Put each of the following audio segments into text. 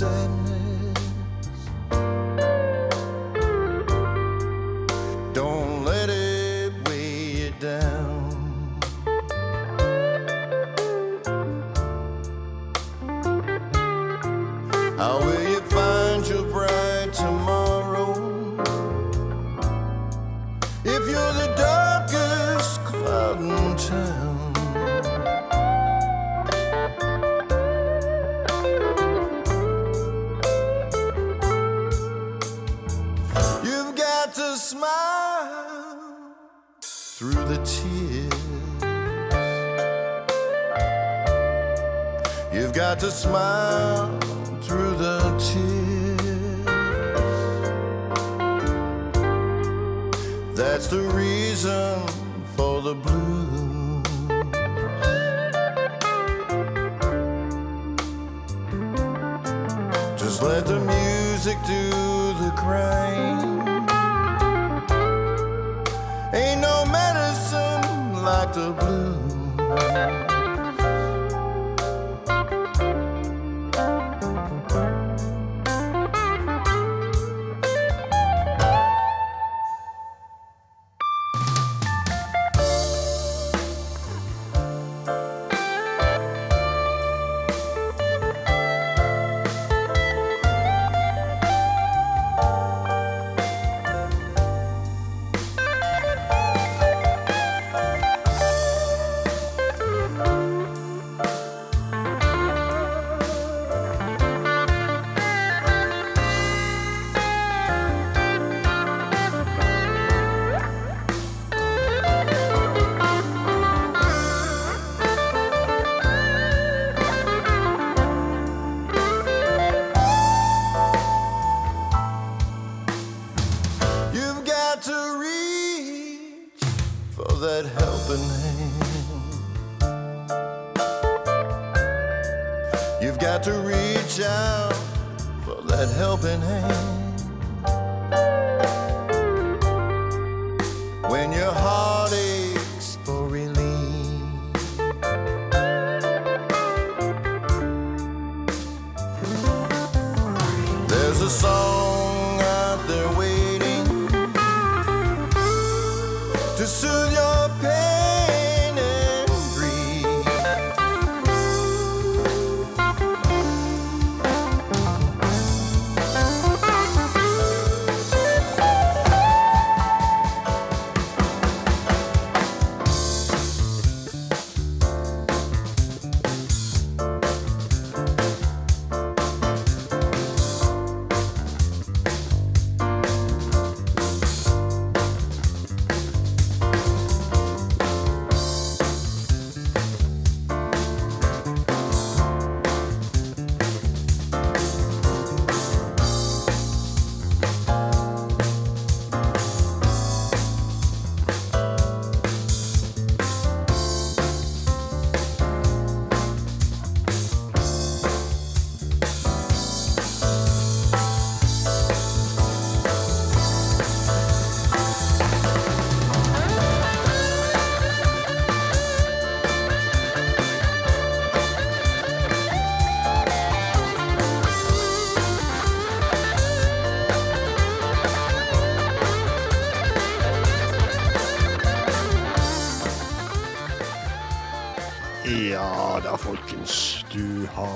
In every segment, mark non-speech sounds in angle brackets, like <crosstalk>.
got to let loose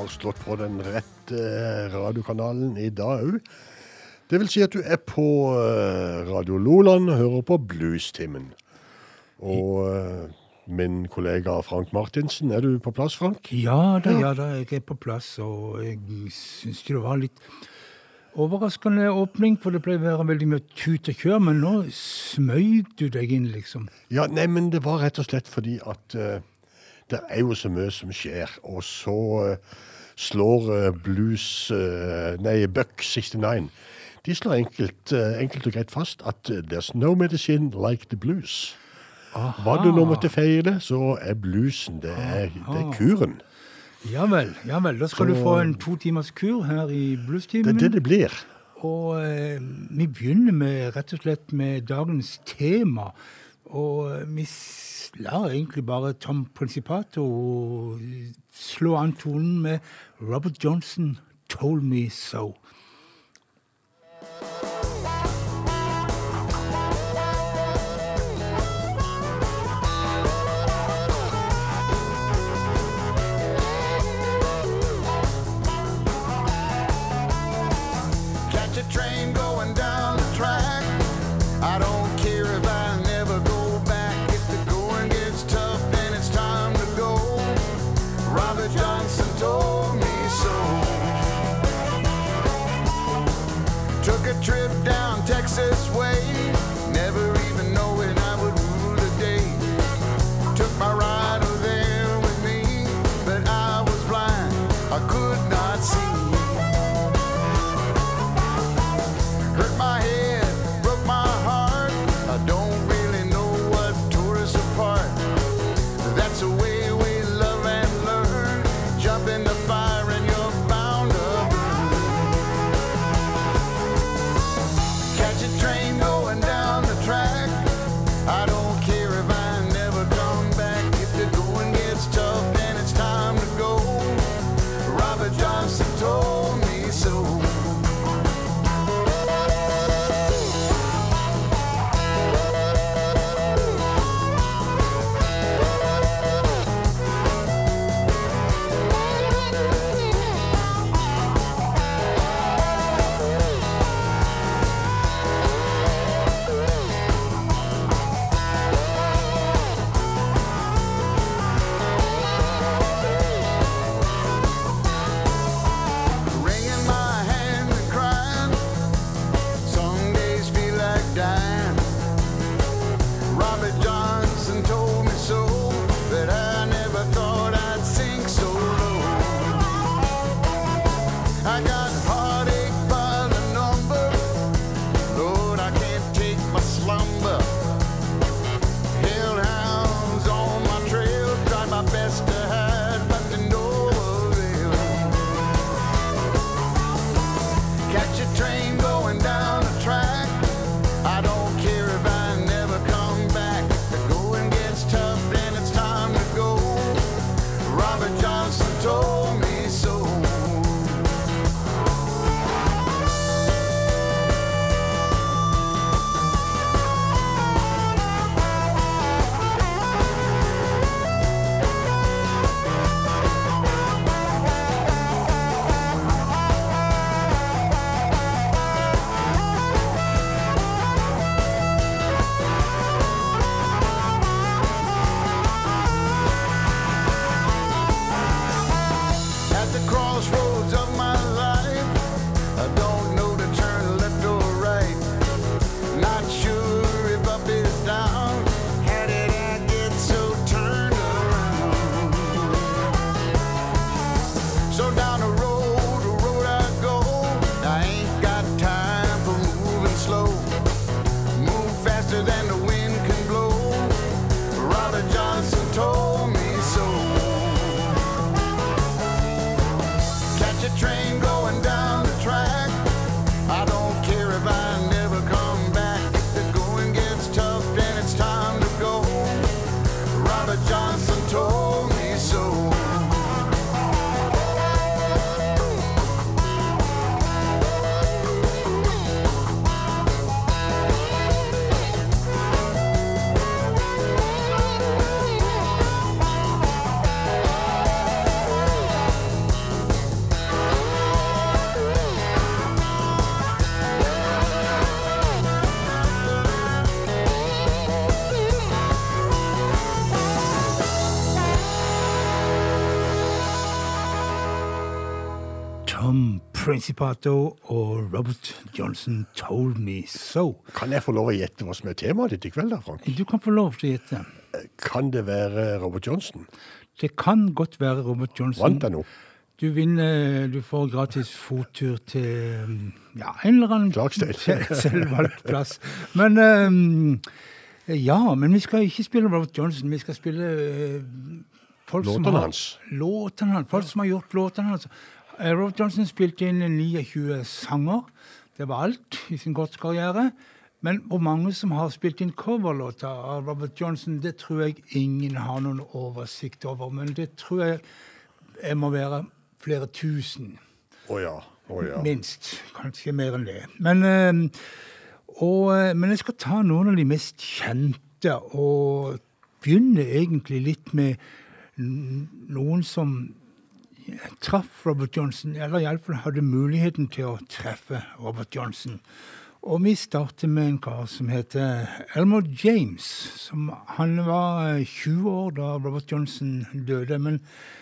har slått på den rette radiokanalen i dag òg. Det vil si at du er på eh, Radio Loland og hører på Bluestimen. Og eh, min kollega Frank Martinsen, er du på plass, Frank? Ja da, ja da, jeg er på plass, og jeg syns det var litt overraskende åpning, for det pleier å være veldig mye tut og kjør, men nå smøg du deg inn, liksom. Ja, nei, men det var rett og slett fordi at uh, det er jo så mye som skjer, og så eh, slår eh, blues eh, Nei, Buck 69. De slår enkelt, eh, enkelt og greit fast at 'there's no medicine like the blues'. Aha. Hva du nå måtte feile, så er bluesen det er, det er kuren. Ja vel. ja vel, Da skal så, du få en to timers kur her i bluestimen. Det er det det blir. Og eh, vi begynner med, rett og slett med dagens tema. Og vi lar egentlig bare Tom Principato slå an tonen med Robert Johnson told me so. Texas way. Principato og Robert Johnson Told Me So. Kan jeg få lov å gjette hva som er temaet ditt i kveld, da, Frank? Du kan få lov til å gjette. Eh, kan det være Robert Johnson? Det kan godt være Robert Johnson. Vant jeg nå? Du vinner Du får gratis fottur til mm, ja, en eller annen Klagstøy. <laughs> selvvalgt plass. Men um, Ja, men vi skal ikke spille Robert Johnson. Vi skal spille uh, folk låtene som har, hans. Låtene hans. Folk som har gjort låtene hans. Eh, Robert Johnson spilte inn 29 sanger. Det var alt i sin kortkarriere. Men hvor mange som har spilt inn coverlåter av Robert Johnson, det tror jeg ingen har noen oversikt over. Men det tror jeg, jeg må være flere tusen. Oh ja. Oh ja. Minst. Kanskje mer enn det. Men, eh, og, eh, men jeg skal ta noen av de mest kjente, og begynne egentlig litt med noen som traff Robert Johnson, eller iallfall hadde muligheten til å treffe Robert Johnson. Og vi starter med en kar som heter Elmore James. Som, han var eh, 20 år da Robert Johnson døde. Men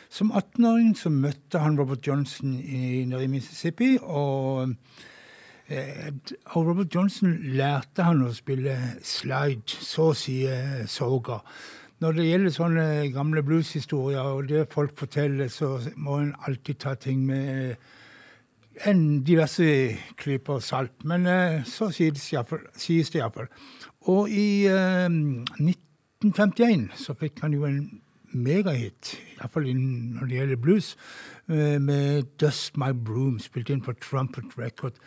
som 18-åring så møtte han Robert Johnson i, nede i Mississippi. Og, eh, og Robert Johnson lærte han å spille slide, så å si eh, soga. Når det gjelder sånne gamle blueshistorier, og det folk forteller, så må en alltid ta ting med en diverse klyper salt. Men eh, så sies, det iallfall. Og i eh, 1951 så fikk han jo en megahit, iallfall når det gjelder blues, eh, med 'Dust My Broom', spilt inn på Trumpet Record.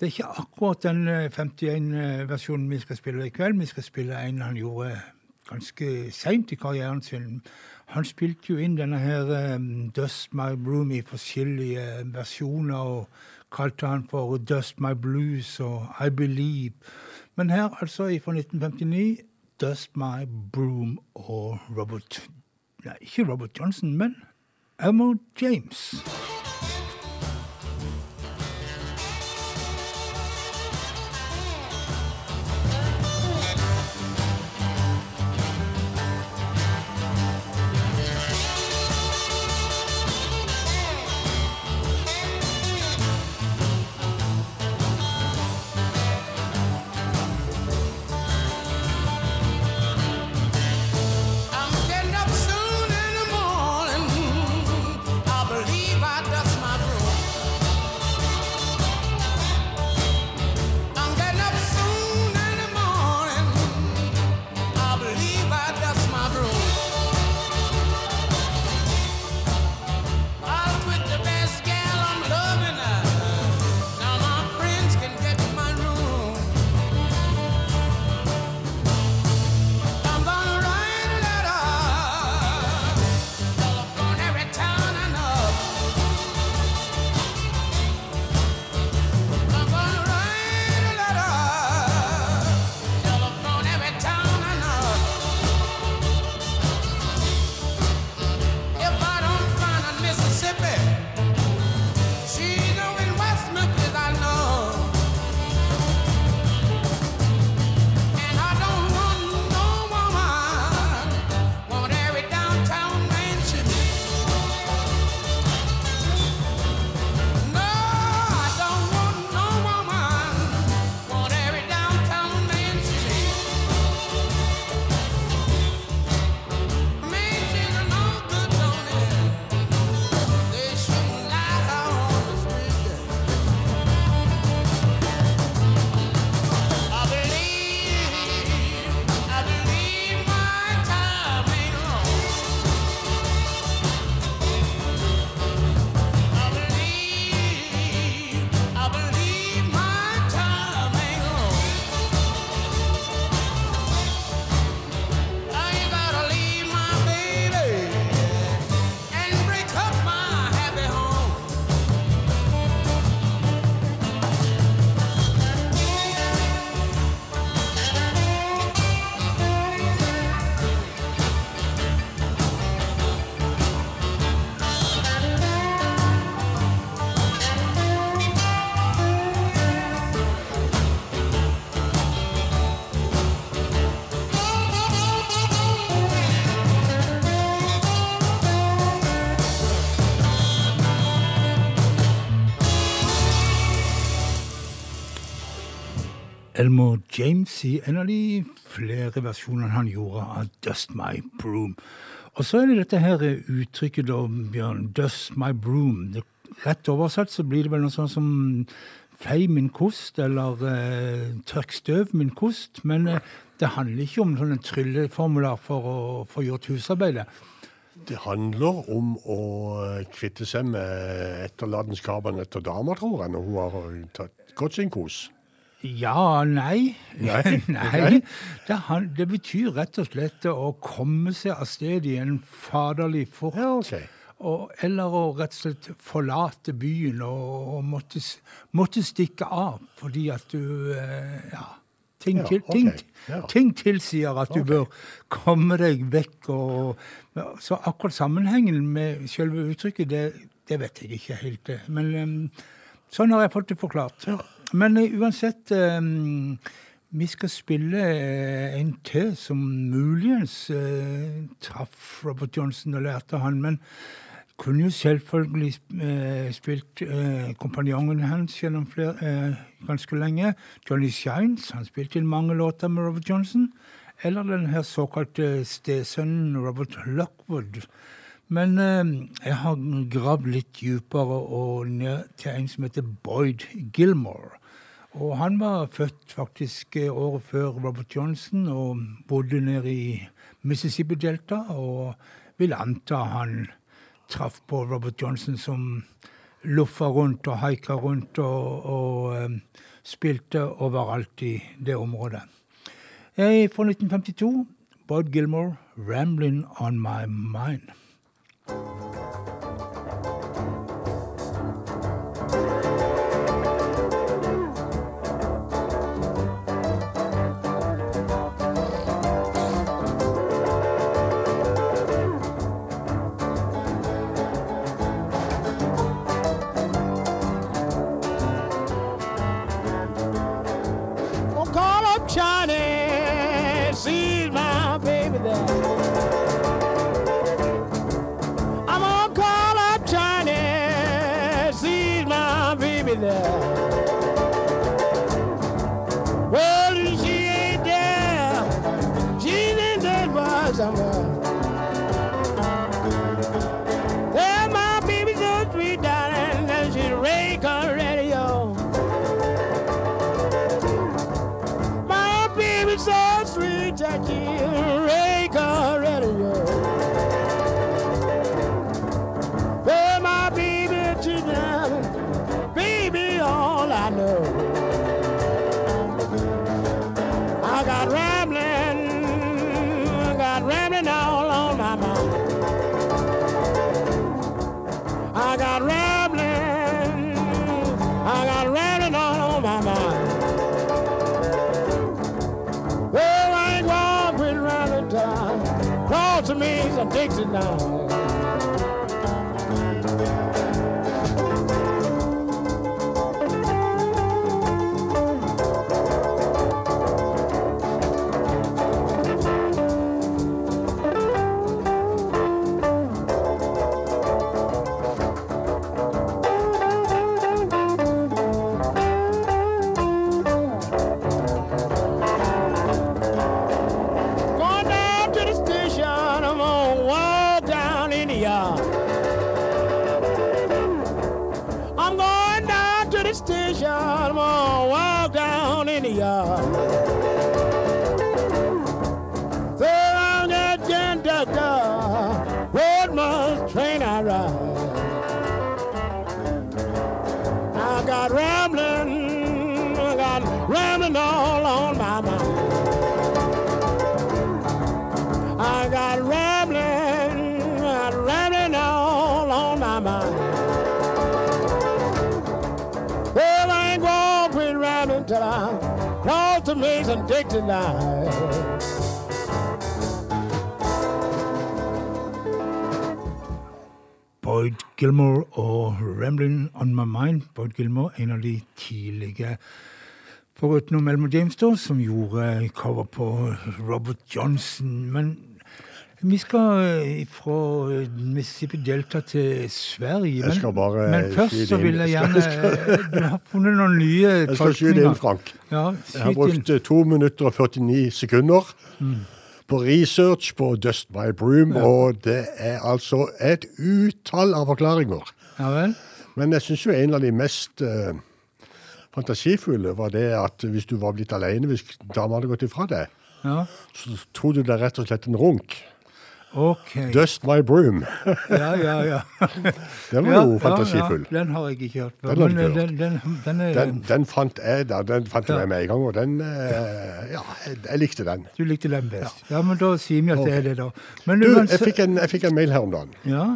Det er ikke akkurat den 51-versjonen vi skal spille i kveld. Vi skal spille en han gjorde ganske seint i karrieren sin. Han spilte jo inn denne her um, 'Dust My Broom' i forskjellige versjoner, og kalte han for 'Dust My Blues' og 'I Believe'. Men her, altså, fra 1959, 'Dust My Broom' og Robert Nei, ikke Robert Johnson, men Elmo James. Elmore James i en av de flere versjonene han gjorde av Dust My Broom. Og så er det dette her uttrykket, da, Bjørn. Dust My Broom. Rett oversatt så blir det vel noe sånt som fei min kost, eller eh, tørk støv min kost. Men eh, det handler ikke om sånne trylleformular for å få gjort husarbeidet. Det handler om å kvitte seg med etterlatenskapene etter dama, tror jeg, når hun har tatt, gått sin kos. Ja, nei. Nei, <laughs> nei. Det, han, det betyr rett og slett å komme seg av sted i en faderlig fort. Ja, okay. Og, eller å rett og slett forlate byen og, og måtte, måtte stikke av fordi at du eh, Ja. Ting, Ja, okay. ting, ting tilsier at du okay. bør komme deg vekk. Og, så akkurat sammenhengen med selve uttrykket, det, det vet jeg ikke helt. Men sånn har jeg fått det forklart. Men eh, uansett um, vi skal spille eh, en til som muligens uh, traff Robert Johnson og lærte han, men kunne jo selvfølgelig spilt uh, kompanjongen hans gjennom flere, ganske lenge. Johnny Shines, han spilte inn mange låter med Robert Johnson. Eller den her såkalte stesønnen Robert Lockwood. Men jeg har gravd litt dypere og ned til en som heter Boyd Gilmore. Og han var født faktisk eh, året før Robert Johnson og bodde nede i Mississippi-delta. Og vil anta han traff på Robert Johnson som loffa rundt og haika rundt og, og um, spilte overalt i det området. Jeg fra 1952, Boyd Gilmore, 'Rambling On My Mind'. summer. Now. The Mason Dixie line. Boyd Gilmore og 'Rambling On My Mind'. Boyd Gilmore, en av de tidlige Foruten Melmo James, da, som gjorde cover på Robert Johnson. Men vi skal eh, fra Mississippi Delta til Sverige. Men, men først så vil jeg gjerne eh, Du har funnet noen nye <laughs> Jeg skal skyte inn, Frank. Ja, Jeg har brukt inn. brukt eh, to minutter og 49 sekunder på research på Dust by Broom, og det er altså et utall av forklaringer. Ja vel? Men jeg syns jo en av de mest uh, fantasifulle var det at hvis du var blitt alene hvis dama hadde gått ifra deg, Ja. så tok du deg rett og slett en runk. Ok. Dust My Broom. <laughs> Ja, ja, ja. Den var jo ja, fantasifull. Ja, den har jeg ikke hørt før. Den eh, den, den, den er fant jeg da, den fant jeg med en gang, og den eh, Ja, jeg, likte den. Du likte den best. Ja, men da sier vi at det er det, da. Men Du, jeg fikk en, jeg fikk en mail her om dagen. Ja,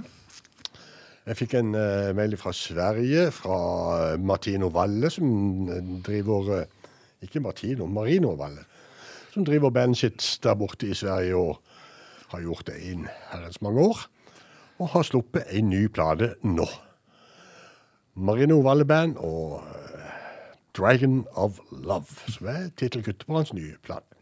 Jeg fikk en uh, mail fra Sverige, fra Martino Valle, som driver Ikke Martino, Marino Valle. Som driver bandet sitt der borte i Sverige og har gjort det i en herrens mange år. Og har sluppet en ny plate nå. Marino Valle Band og eh, Dragon of Love, som er tittelkuttet på hans nye plate.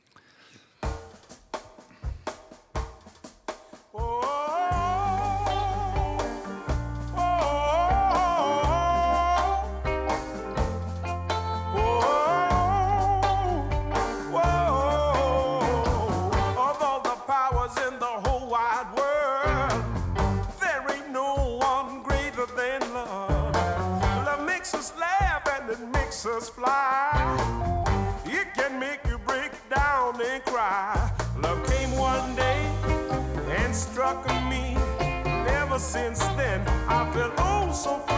So free.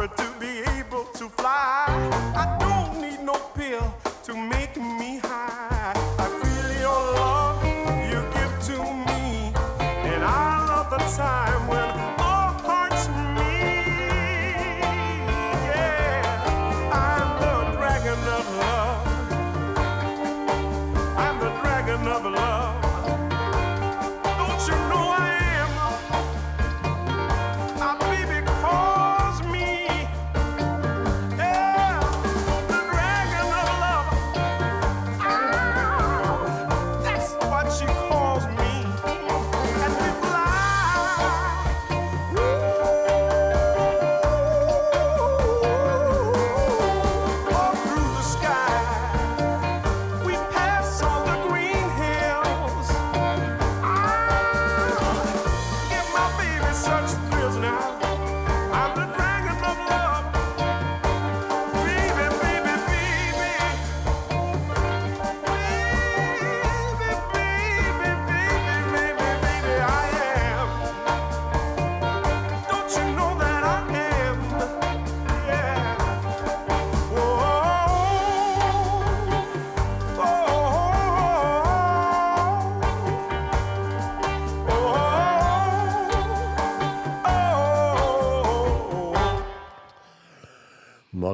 property.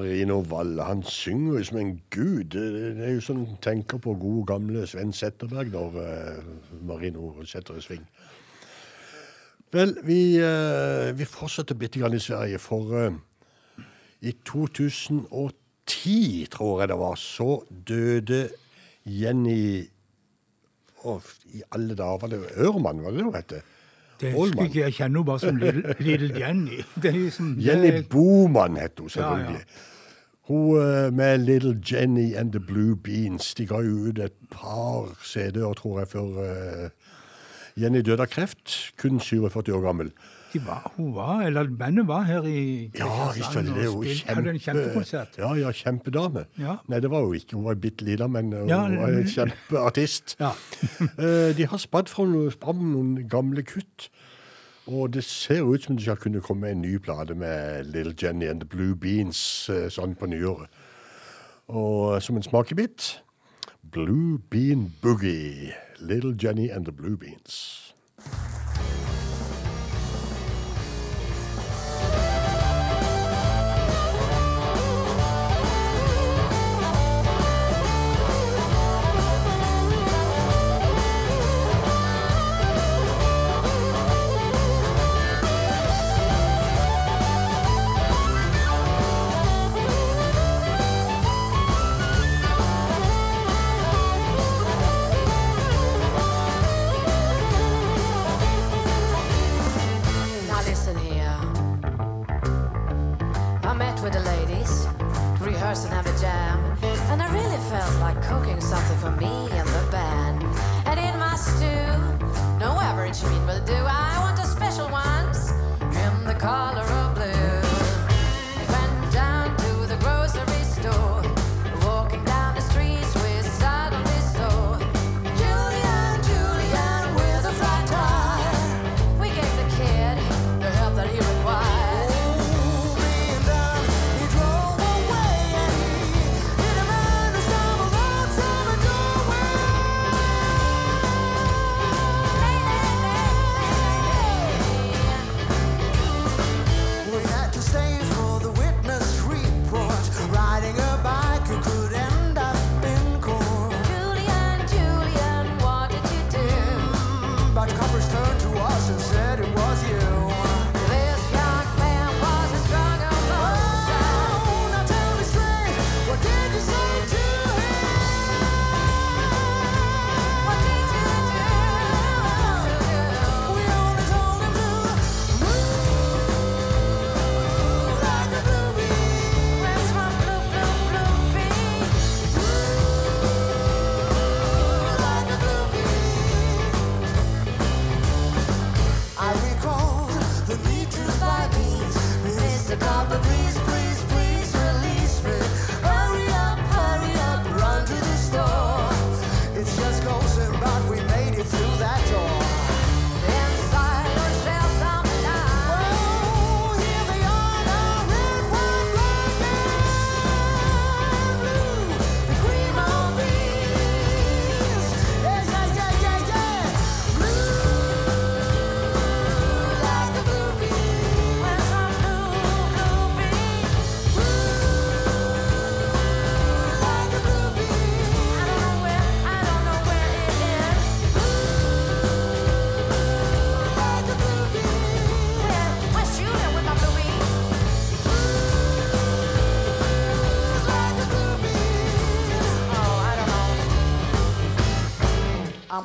Marino Valle, han synger jo som en gud. Det er jo sånn en tenker på gode, gamle Sven Setterberg når uh, Marino setter i sving. Vel, vi, uh, vi fortsetter bitte grann i Sverige, for uh, i 2010, tror jeg det var, så døde Jenny Å, i alle dager, var det Ørman, var det det hun het? Det husker ikke jeg kjenner henne bare som Little, Jenny. <laughs> Er liksom, Jenny Boman het hun Ja, ja. Hun eh, med Little Jenny and the Blue Beans. De ga jo ut et par CD-er, tror jeg, før eh, Jenny døde av kreft. Kun 47 år gammel. de var, hun var, eller bandet var her i Ja, det. Hun og spilte- hadde en kjempekonsert. Ja, ja, kjempedame. Ja. Nei, det var hun ikke. Hun var bitte lita, men hun Ja, var en kjempeartist. Ja. <laughs> Eh, de har spadd fram noen gamle kutt. Og det ser ut som det skal kunne komme en ny plate med Little Jenny and the Blue Beans eh, sånn på nyåret. Og som en smakebit Blue Bean Boogie. Little Jenny and the Blue Beans.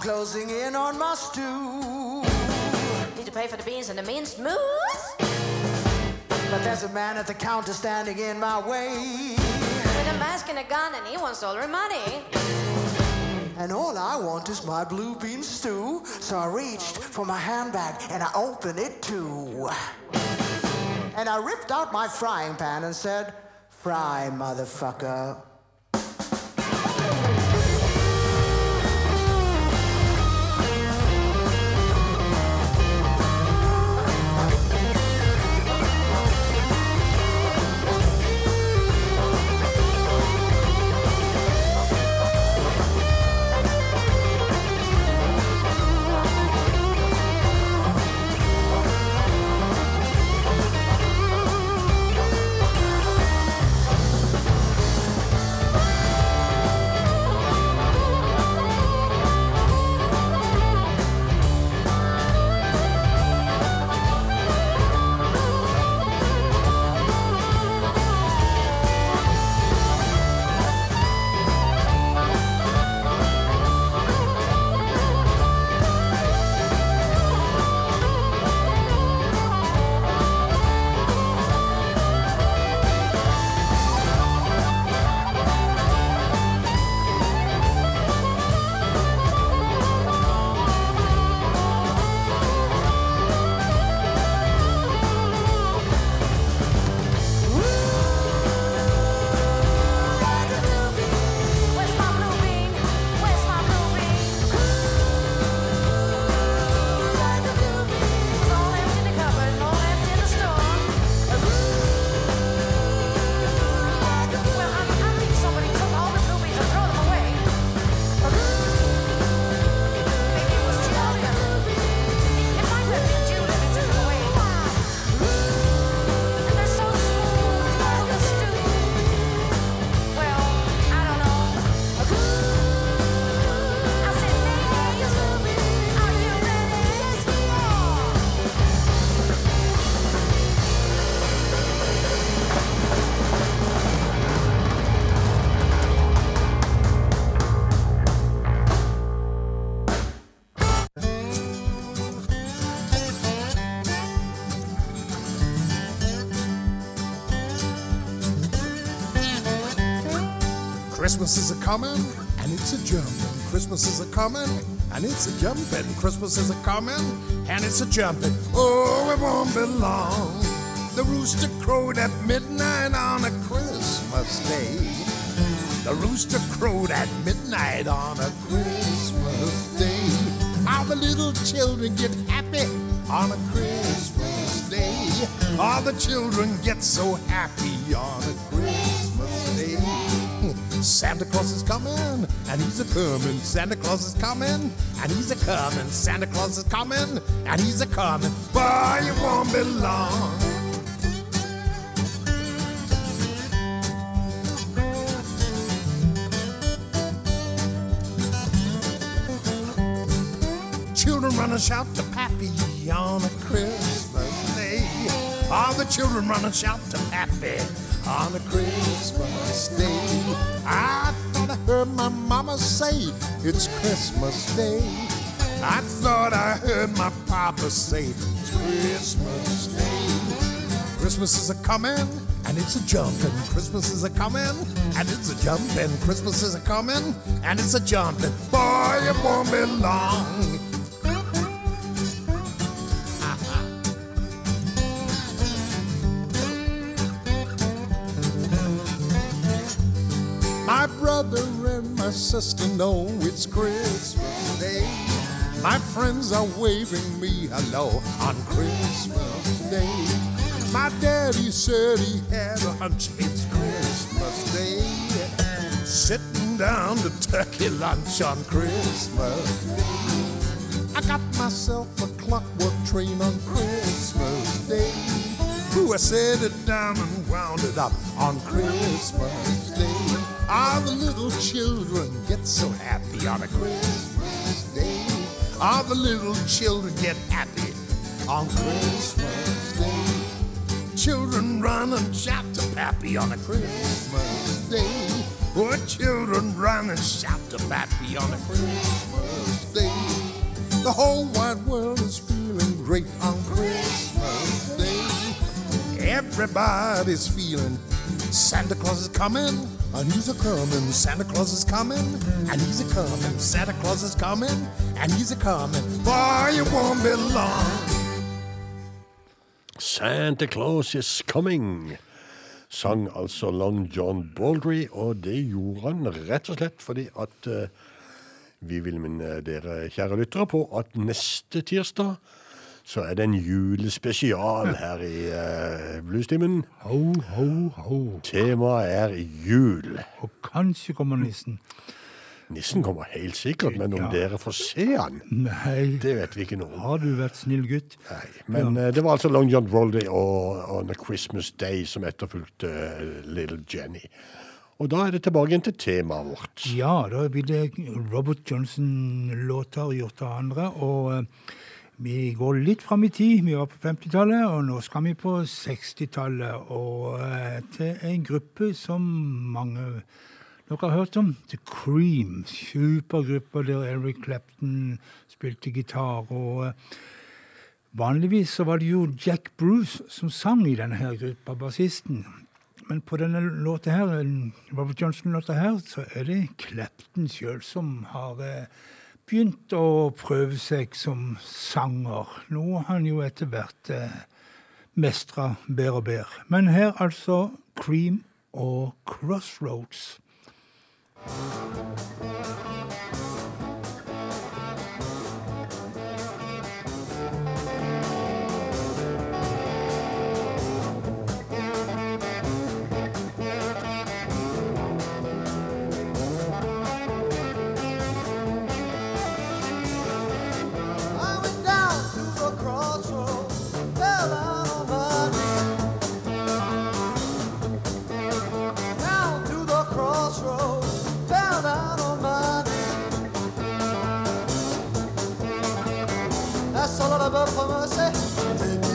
Closing in on my stew. Need to pay for the beans and the minced moose? But there's a man at the counter standing in my way. With a mask and a gun and he wants all our money. And all I want is my blue bean stew. So I reached for my handbag and I opened it too. And I ripped out my frying pan and said, Fry, motherfucker. And it's a jumping. Christmas is a coming and it's a jumping. Christmas is a coming and it's a jumping. Oh, it won't be long. The rooster crowed at midnight on a Christmas day. The rooster crowed at midnight on a Christmas day. All the little children get happy on a Christmas day. All the children get so happy on a Christmas day. Santa Claus is coming and he's a coming. Santa Claus is coming and he's a coming. Santa Claus is coming and he's a coming. Boy, you won't be long. Children run and shout to Pappy on a Christmas day. All the children run and shout to Pappy on a Christmas day. I thought I heard my mama say it's Christmas Day. I thought I heard my papa say it's Christmas Day. Christmas is a coming and it's a jumping. Christmas is a coming and it's a jumping. Christmas is a coming and it's a jumping. Boy, it won't be long. Sister know it's Christmas Day. My friends are waving me hello on Christmas Day. My daddy said he had a hunch it's Christmas Day. Sitting down to turkey lunch on Christmas Day. I got myself a clockwork train on Christmas Day. Ooh, I set it down and wound it up on Christmas. All the little children get so happy on a Christmas Day. All the little children get happy on Christmas Day. Children run and shout to Pappy on a Christmas Day. Oh, children run and shout to Pappy on a Christmas Day. The whole wide world is feeling great on Christmas Day. Everybody's feeling Santa Claus is coming and he's a coming. Santa Claus is coming and he's a coming. Santa Claus is coming and he's a coming. Boy, it won't be long. Santa Claus is coming, sang altså Long John Baldry, og det gjorde han rett og slett fordi at uh, vi vil minne dere, kjære lyttere, på at neste tirsdag så er det en julespesial her i uh, Bluestimen. Ho, ho, ho. Temaet er jul. Og kanskje kommer nissen. Nissen kommer helt sikkert, men om Ja. dere får se han, Nei, det vet vi ikke noe om. har du vært snill gutt? Nei, men eh, det var altså Long John Roldy og On a Christmas Day som etterfulgte uh, Little Jenny. Og da er det tilbake igjen til temaet vårt. Ja, da blir det Robert Johnson-låter gjort av andre. Og eh, vi går litt fram i tid. Vi var på 50-tallet, og nå skal vi på 60-tallet. Og eh, til en gruppe som mange dere har hørt om. The Cream. Supergruppa der Eric Clapton spilte gitar. og... eh, Vanligvis så var det jo Jack Bruce som sang i denne her gruppa, bassisten. Men på denne låta her, Robert Johnson-låta her, så er det Clapton sjøl som har eh, begynt å prøve seg som sanger. Noe han jo etter hvert eh, mestra bedre og bedre. Men her altså Cream og Crossroads. That's a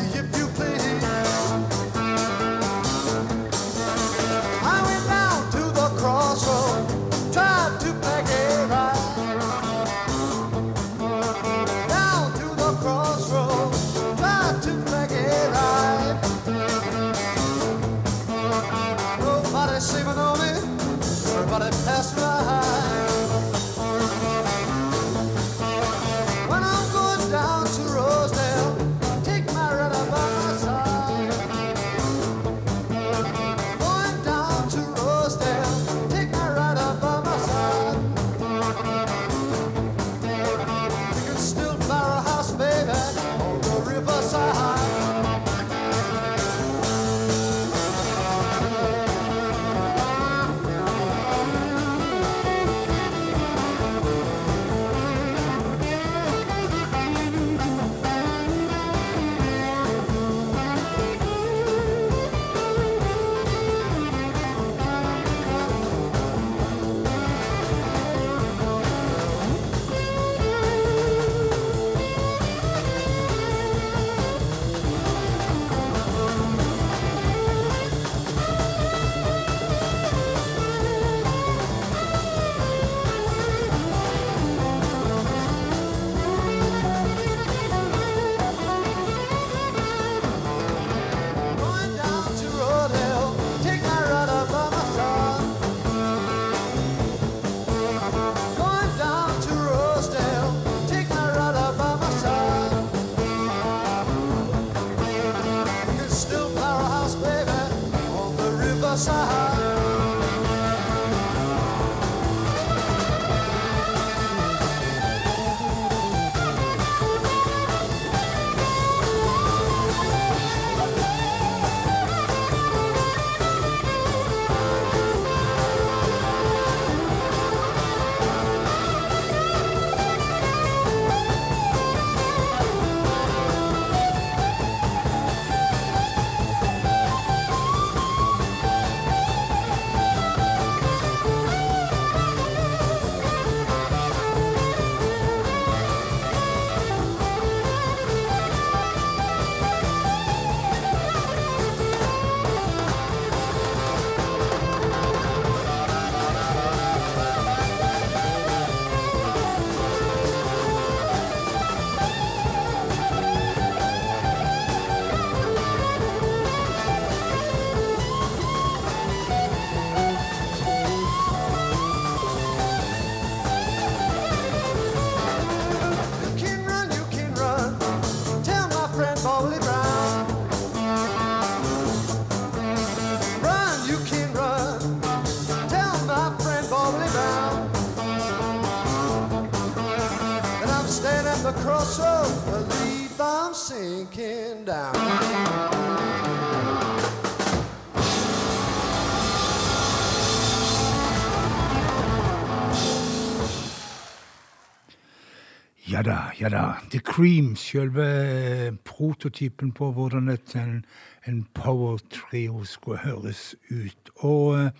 Cream, selve prototypen på hvordan et, en, en power-trio skulle høres ut. Og eh,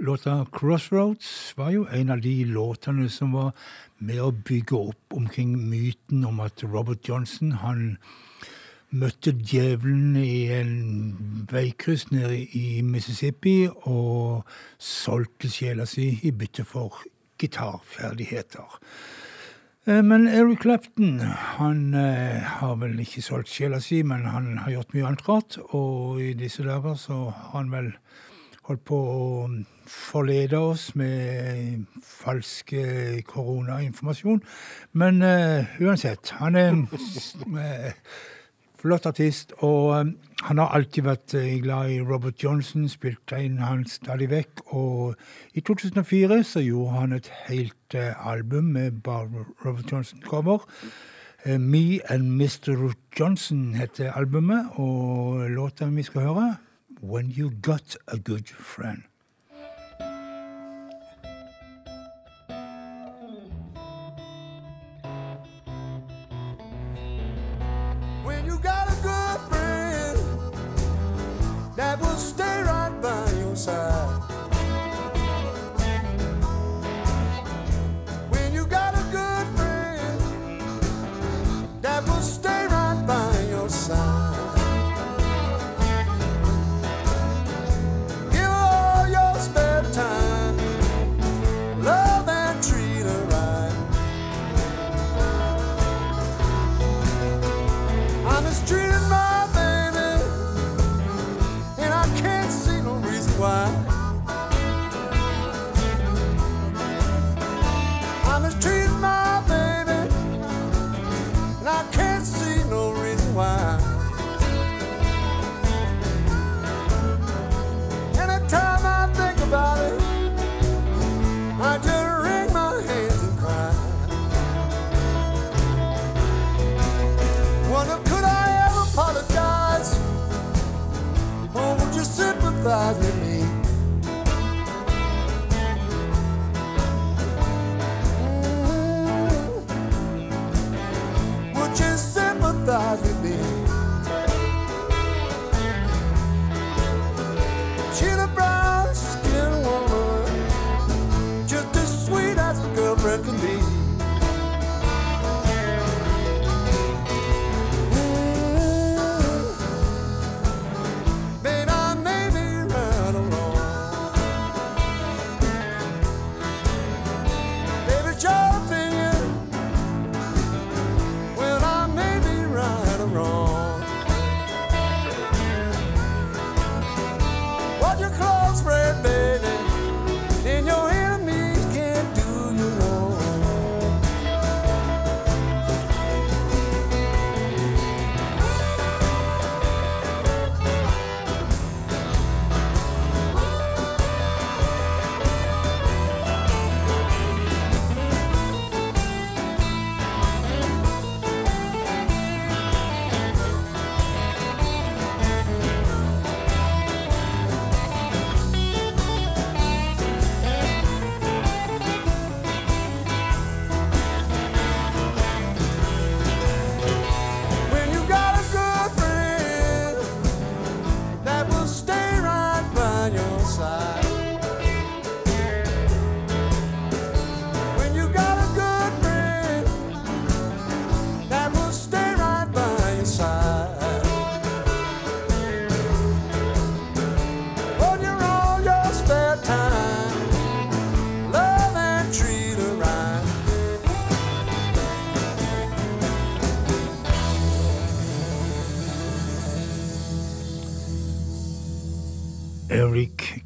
låta 'Crossroads' var jo en av de låtene som var med å bygge opp omkring myten om at Robert Johnson han møtte djevelen i en veikryss nede i Mississippi og solgte sjela si i bytte for gitarferdigheter. Eh, Men Eric Clapton han eh, har vel ikke solgt sjela si, men han har gjort mye annet rart. Og i disse dager så har han vel holdt på å forlede oss med falsk eh, koronainformasjon. Men eh, uansett, han er <laughs> flott artist, og eh, han har alltid vært eh, glad i Robert Johnson, spilte inn han stadig vekk, og i 2004 så gjorde han et helt eh, album med bare Robert Johnson-cover. Eh, Me and Mr. Johnson heter albumet, og låta vi skal høre, When You Got a Good Friend.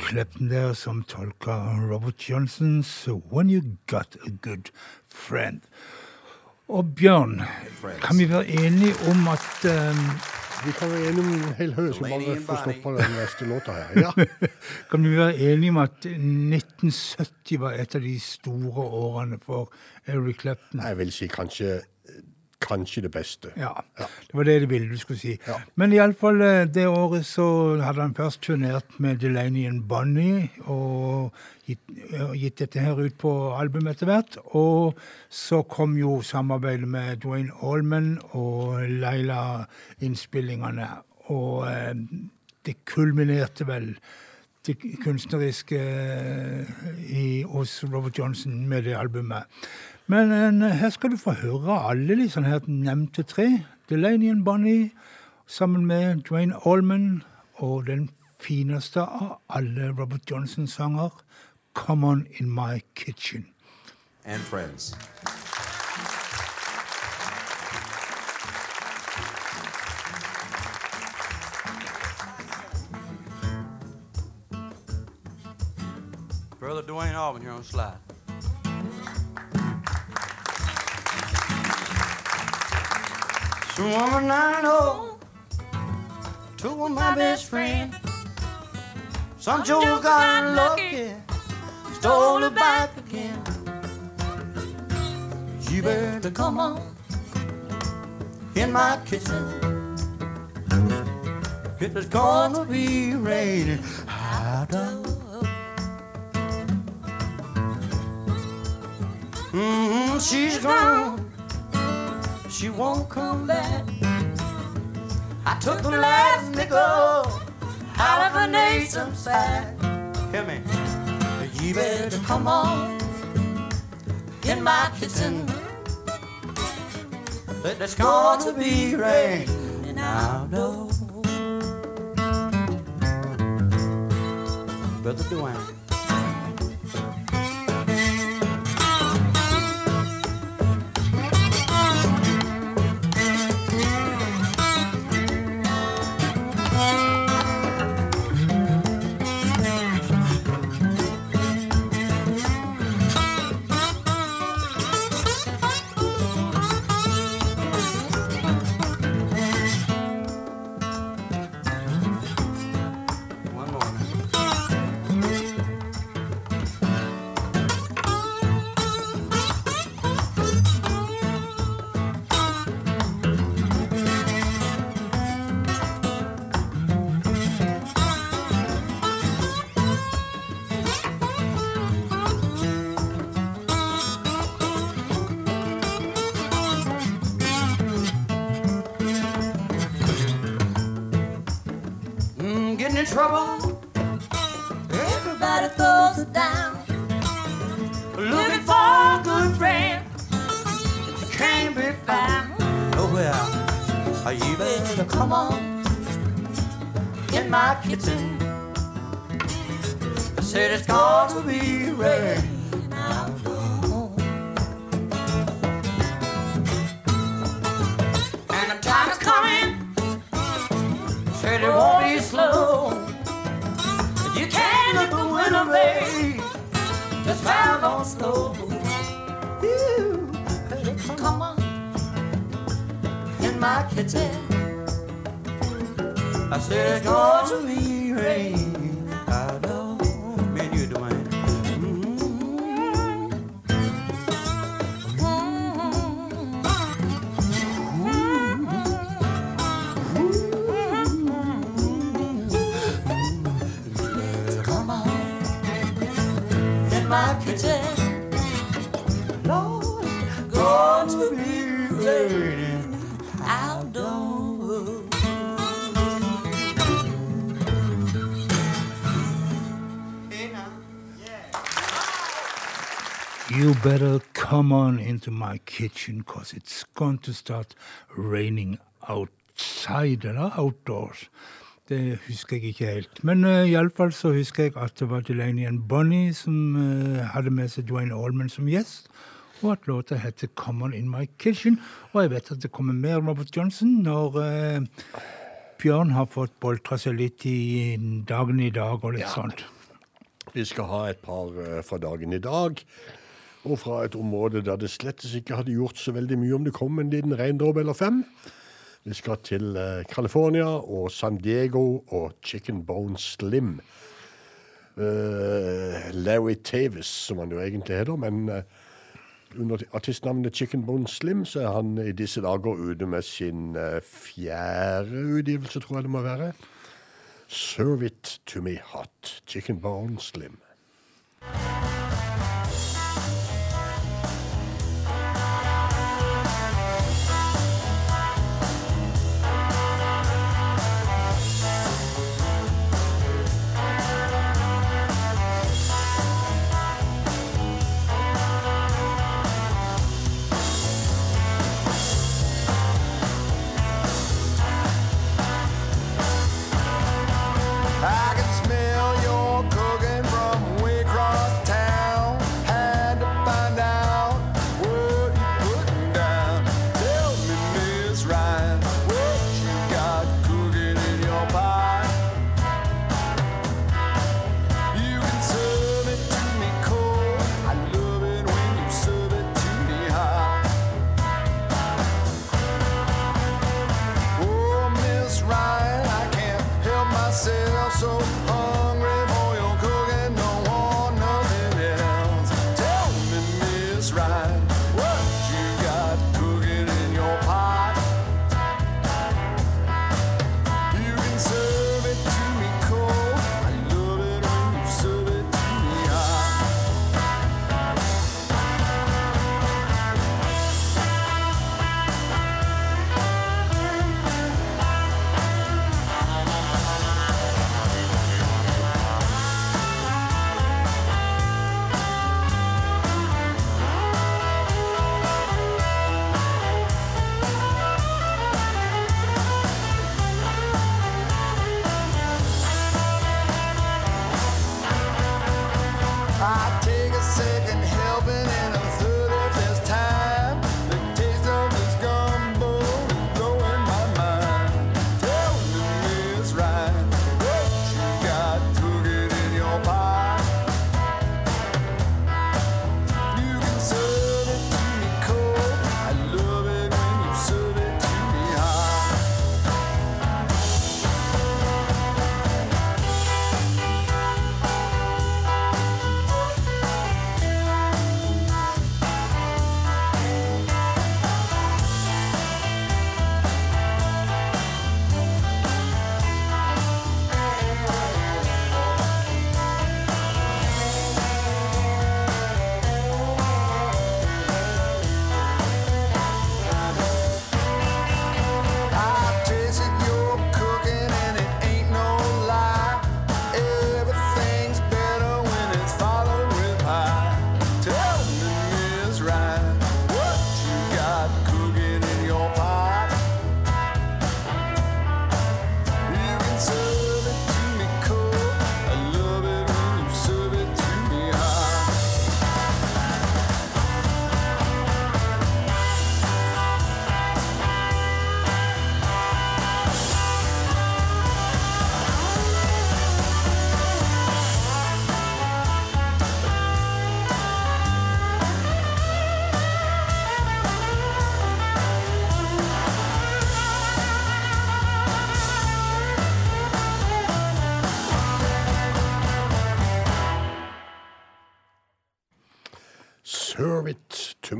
Clapton der som tolka Robert Johnsons When You Got a Good Friend. Og Bjørn, kan vi være enige om at um, Vi kan være enige om en hel haug. Skal bare få stoppa den neste låta her. Ja. <laughs> Kan vi være enige om at 1970 var et av de store årene for Eric Clapton? Jeg vil si kanskje, kanskje det beste. Ja, det var det de ville du skulle si. Ja. Men iallfall det året så hadde han først turnert med Delaney and Bonnie og gitt, gitt dette her ut på album etter hvert. Og så kom jo samarbeidet med Dwayne Allman og Leila-innspillingene. Og eh, det kulminerte vel det kunstneriske eh, i, hos Robert Johnson med det albumet. Men en, her skal du få høre alle de sånne her nevnte tre. Delaney and Bonnie sammen med Dwayne Allman og den fineste av alle Robert Johnson-sanger, Come On In My Kitchen. and friends. Brother Dwayne Allman here on slide. Woman I know took my best friend. Some Joe got lucky, stole it back again. You better come on in my kitchen. It's gonna be raining out of. Mm, she's gone. She won't come back. I took the last nickel out of a nation's sack. Hear me? You better come on in my kitchen. There's gonna be rain, and I know. Brother Dwayne. Can't be found. Well, you better come on in my kitchen. I said it's gonna be rain. I know. And the time is coming. Said it won't be slow. You can't look the winter away. Just drive on slow. My kitchen. I said it's going to be rain. I know. My kitchen. Lord, going to be raining You better come on into my kitchen, cause it's going to start raining outside, eller outdoors. Det husker jeg ikke helt. Men uh, iallfall så husker jeg at det var Delaney and Bonnie som uh, hadde med seg Dwayne Allman som gjest, og at låta heter 'Come On In My Kitchen'. Og jeg vet at det kommer mer Robert Johnson når uh, Bjørn har fått boltra seg litt i dagen i dag og litt Ja. sånt. Vi skal ha et par eh, fra dagen i dag. Og fra et område der det slettes ikke hadde gjort så veldig mye om det kom en liten regndråpe eller fem. Vi skal til eh, California og San Diego og Chicken Bone Slim. Eh, Larry Tavis, som han jo egentlig heter, men eh, under artistnavnet Chicken Bone Slim så er han i disse dager ute med sin eh, fjerde utgivelse, tror jeg det må være. Serve it to me hot. Chicken Bone Slim.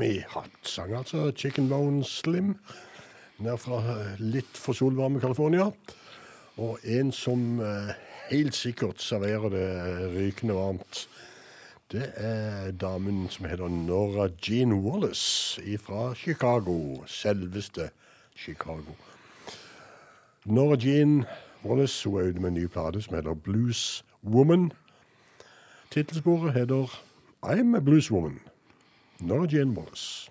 It Hatsang, sang altså Chicken Bone Slim. Ned fra eh, litt for solvarme California. Og en som eh, helt sikkert serverer det rykende varmt, det er damen som heter Nora Jean Wallace fra Chicago. Selveste Chicago. Nora Jean Wallace hun er ute med en ny plate som heter Blues Woman. Tittelsporet heter I'm a Blues Woman. Nora Jane Wallace.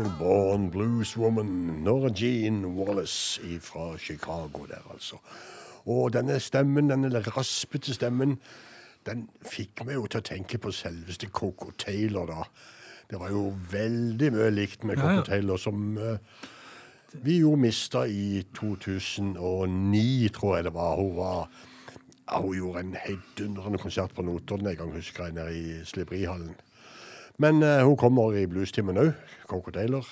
A natural born blueswoman. Nora Jean Wallace fra Chicago der, altså. Og denne stemmen, denne raspete stemmen, den fikk meg jo til å tenke på selveste Coco Taylor, da. Det var jo veldig mye likt med Coco ja. Taylor, som uh, vi jo mista i 2009, tror jeg det var. Hun var ja, Hun gjorde en heidundrende konsert på Notodden en gang, husker jeg, nede i Sliberihallen. Men uh, hun kommer i bluestimen òg, Coco Taylor.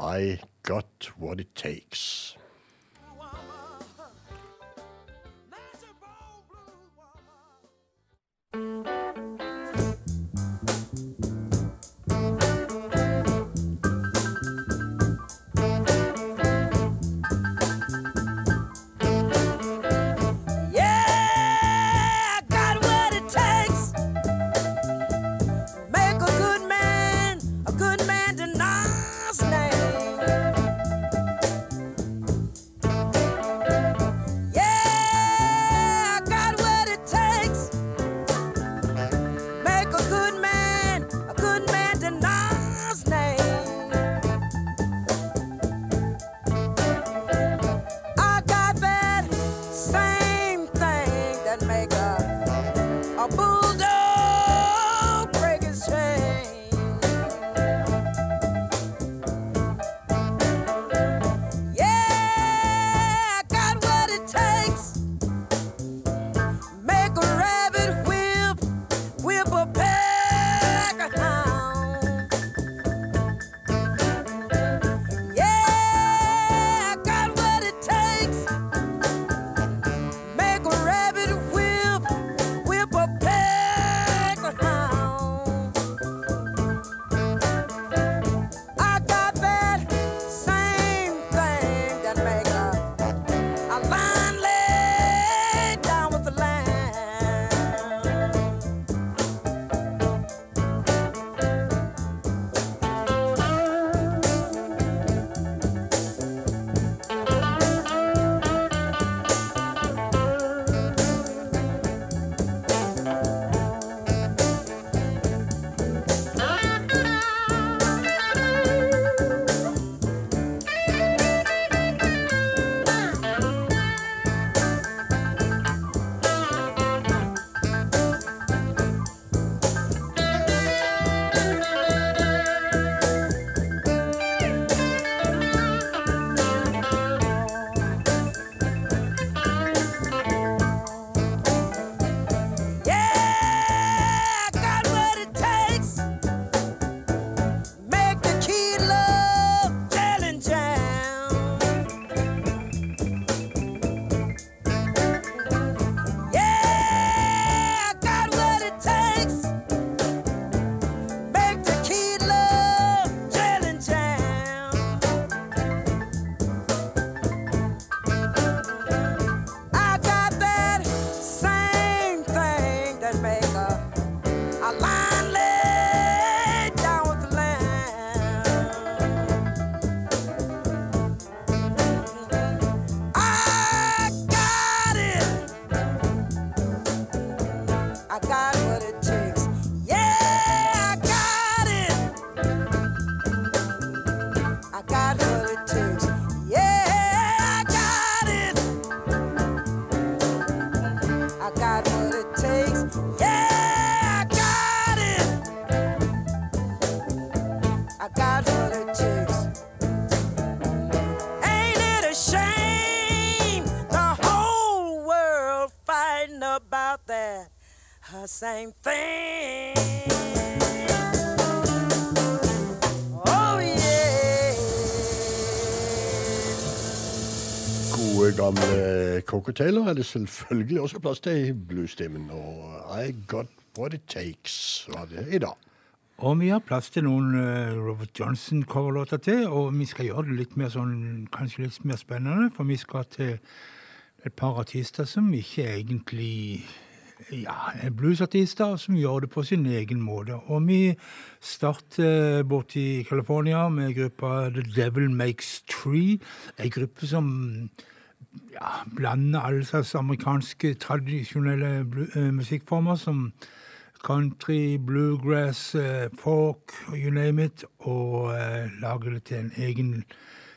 I got what it takes. Same thing? Oh yeah. Gode, gamle Coco Taylor er det selvfølgelig også plass til i bluestimen. Og I got what it takes var det i dag. Og vi har plass til noen eh, Robert Johnson-coverlåter til, og vi skal gjøre det litt mer sånn, kanskje litt mer spennende, for vi skal til et par artister som ikke egentlig ja, er bluesartister, som gjør det på sin egen måte. Og vi starter borte i California med gruppa The Devil Makes Tree, en gruppe som ja, blander alle slags amerikanske tradisjonelle eh, musikkformer som country, bluegrass, eh, folk, you name it, og eh, lager det til en egen,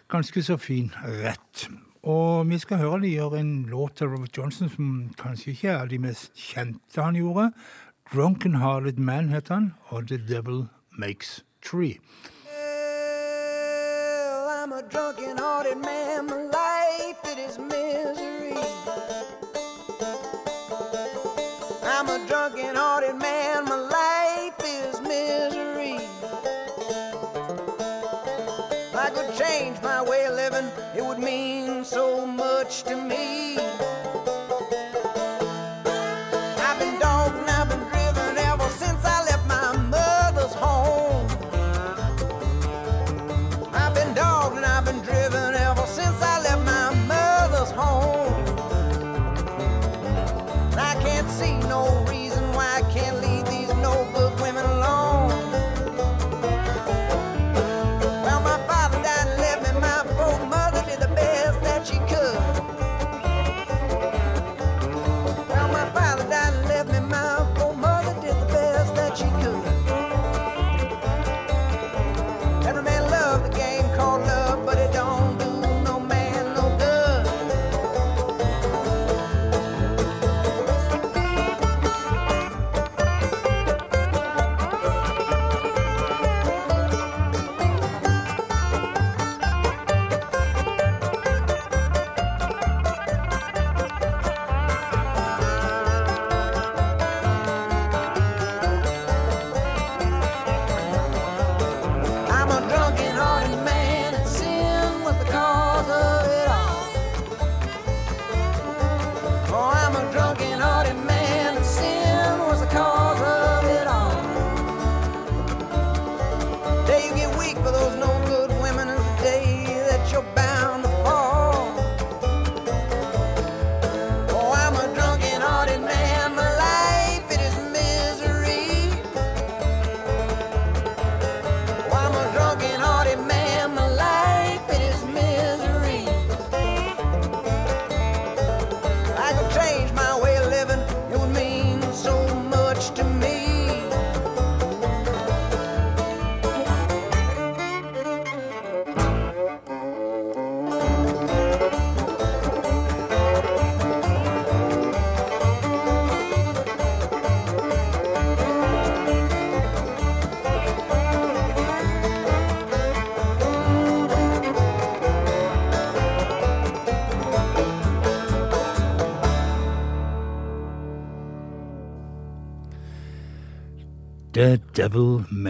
ganske så fin rett. Og vi skal høre de gjøre en låt til Robert Johnson som kanskje ikke er de mest kjente han gjorde. Drunken Hearted Man het han, og The Devil Makes Tree. Well, I'm a drunken man, my life is misery.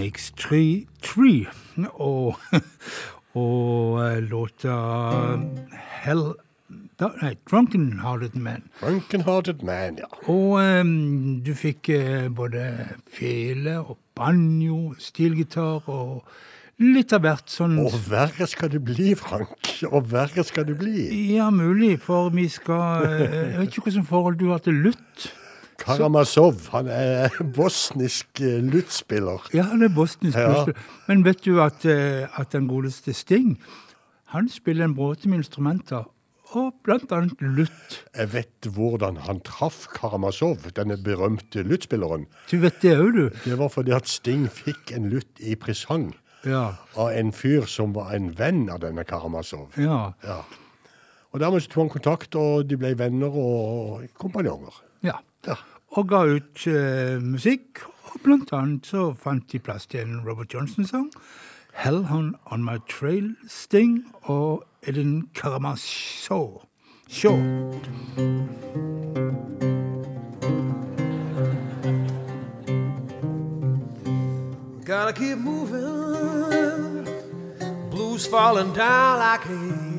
Makes Tree. tree. Og, <laughs> og eh, låta Hell da, Nei, Drunken Hearted Man. Drunken Hearted Man, ja. Og um, du fikk uh, både fele og banjo, stilgitar og litt av hvert sånn Og verre skal det bli, Frank. Og verre skal det bli. Ja, mulig, for vi skal uh, Jeg vet ikke hvilket forhold du har til lutt. Karamazov, han er bosnisk eh, luttspiller. Ja, han er bosnisk Ja. Men vet du at, eh, at den godeste Sting, han spiller en bråte med instrumenter, og blant annet lutt. Jeg vet hvordan han traff Karamazov, denne berømte luttspilleren. Du vet det òg, du. Det var fordi at Sting fikk en lutt i presang Ja. av en fyr som var en venn av denne Karamazov. Ja. Ja. Og dermed tok han kontakt, og de ble venner og kompanjonger. Ja. Og ga ut uh, musikk, og blant annet så fant de plass til en Robert Johnson-sang. Hell on, on My Trail Sting og Edin Karamashaw. Show. Gotta keep moving. Blues falling down like hail.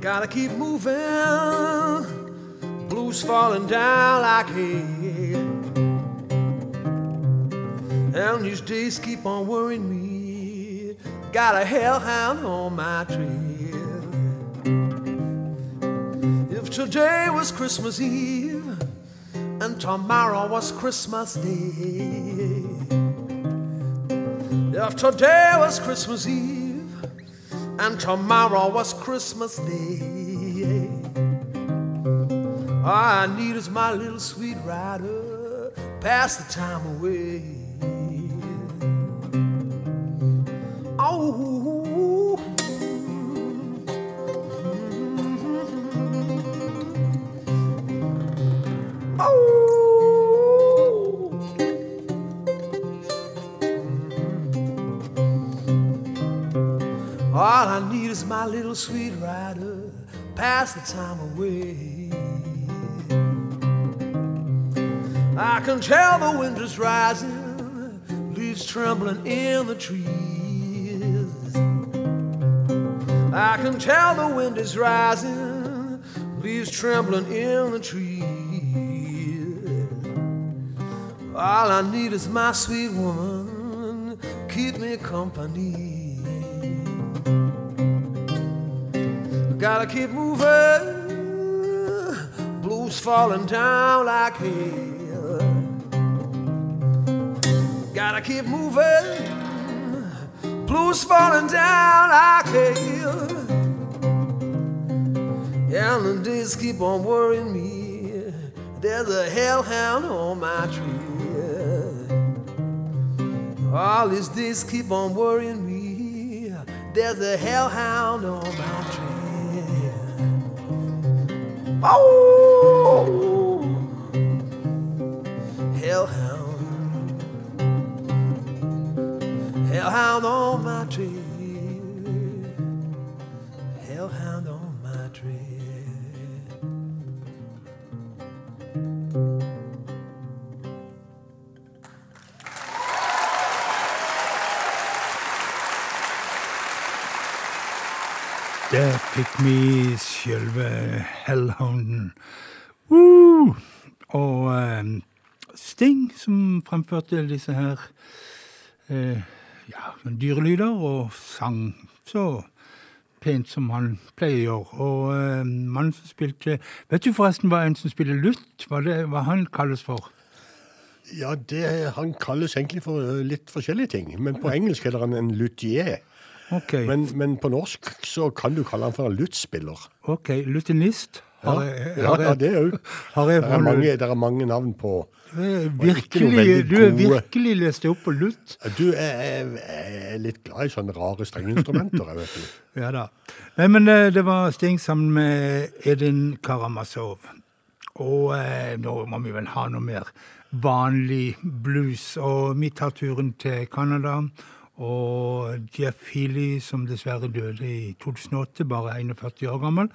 Gotta keep moving. Blues falling down like hail. And these days keep on worrying me. Got a hellhound on my trail. If today was Christmas Eve and tomorrow was Christmas Day. If today was Christmas Eve and tomorrow was Christmas Day, All I need is my little sweet rider, pass the time away. Oh. All I need is my little sweet rider, pass the time away. I can tell the wind is rising, leaves trembling in the trees. I can tell the wind is rising, leaves trembling in the trees. All I need is my sweet woman, keep me company. Gotta keep moving, blues falling down like hail. Gotta keep moving, blues falling down like hail. Yeah, and the days keep on worrying me. There's a hellhound on my trail. All these days keep on worrying me. There's a hellhound on my trail. Oh, hellhound, hellhound on my trail, Der fikk vi sjølve Hellhounden. Woo! Og eh, Sting som fremførte disse her uh, ja, dyrelyder, og sang så pent som han pleier å gjøre. Og uh, mannen som spilte Vet du forresten hva en som spiller lutt, hva, det, hva han kalles for? Ja, det, han kalles egentlig for litt forskjellige ting. Men på engelsk heter han en luthier. Ok, Men, men på norsk så kan du kalle han for en luttspiller. ok, Lutinist? Har jeg- ja, det òg. Det det er mange navn på virkelig, du er virkelig lest opp på lutt. Du er, er, er litt glad i sånne rare strengeinstrumenter, jeg vet du. <laughs> Ja da. Nei, men eh, det var Sting sammen med Edin Karamazov. Og eh, nå må vi vel ha noe mer vanlig blues. Og vi tar turen til Canada. Og Jeff Healy, som dessverre døde i 2008, bare 41 år gammel,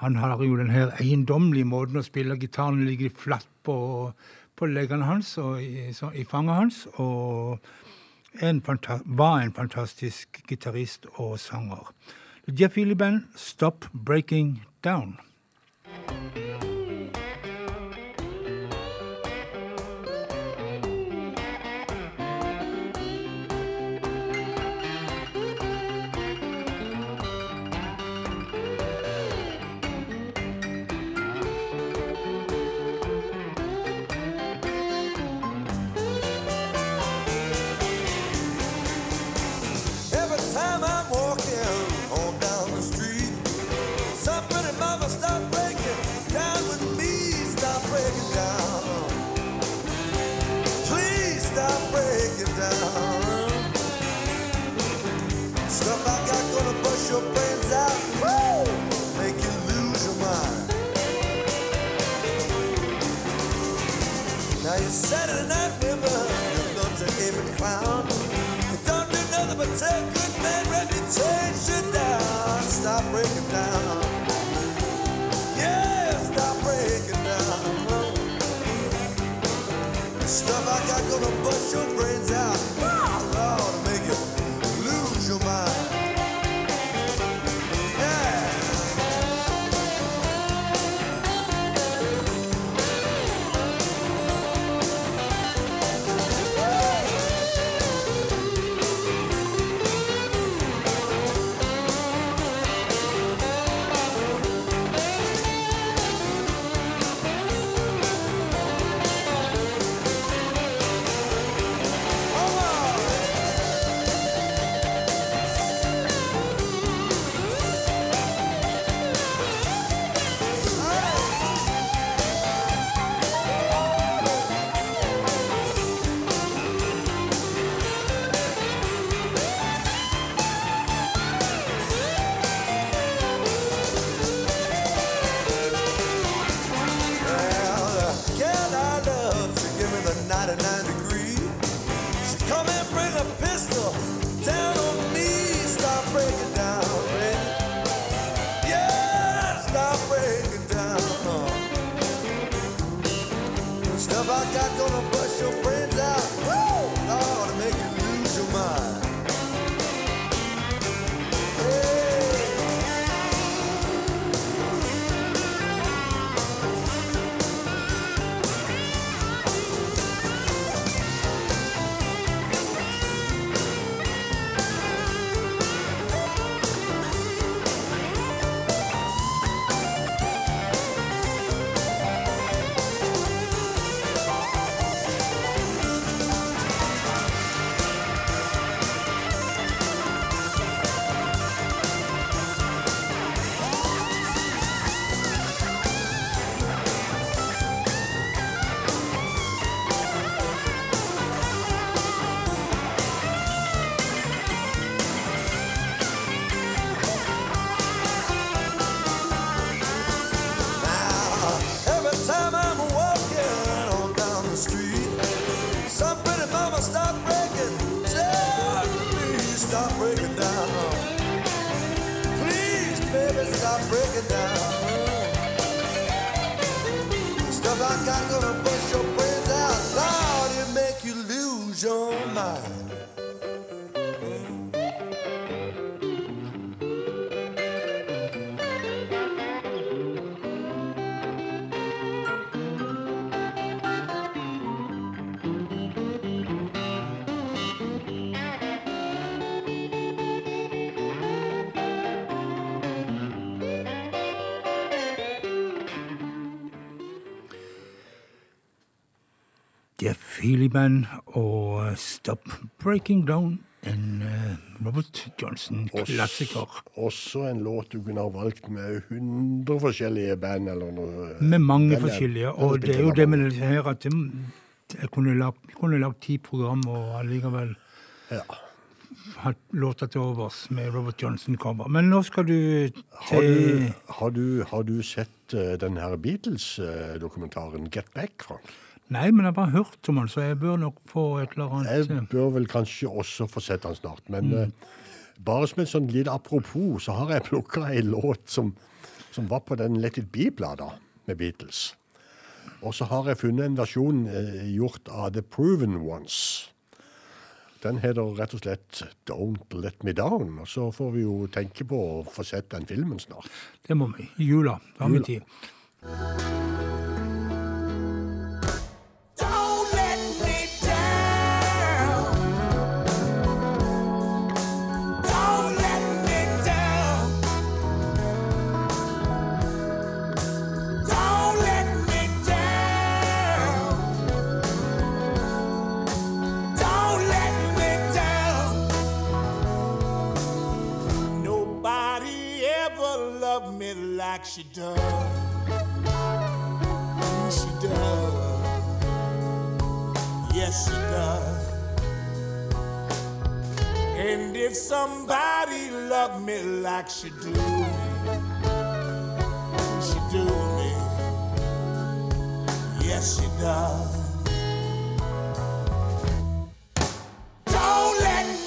han har jo den her eiendommelige måten å spille gitaren ligger flatt på, på leggene hans og i, så, i fanget hans. og en var en fantastisk gitarist og sanger. Jeff Healy Band, Stop Breaking Down. Stuff I got gonna bust your brains out. Band og eh, Stop Breaking Down, en eh, Robert Johnson-klassiker. Også en låt du kunne ha valgt med 100 forskjellige band eller noe. Med mange Band- forskjellige, og det er jo det med dette her at jeg kunne lagt, ti program og allikevel Ja. hatt låter til overs med Robert Johnson-cover. Men nå skal du Har du, til har du, har du sett den her Beatles-dokumentaren Get Back, Frank? Nei, men jeg har bare hørt om han, så jeg bør nok få et eller annet Jeg eh, bør vel kanskje også få sett han snart, men eh, bare som et sånn lite apropos, så har jeg <laughs> plukka ei låt som, som var på den Let It Be-plata med Beatles. Og så har jeg funnet en versjon uh, gjort av The Proven Ones. Den heter rett og slett Don't Let Me Down. Og så får vi jo tenke på å få sett den filmen snart. Det må vi. I jula. Da har vi tid. Like she does. She does. Yes, she does. And if somebody loved me like she do she do me. Yes, she does. Don't let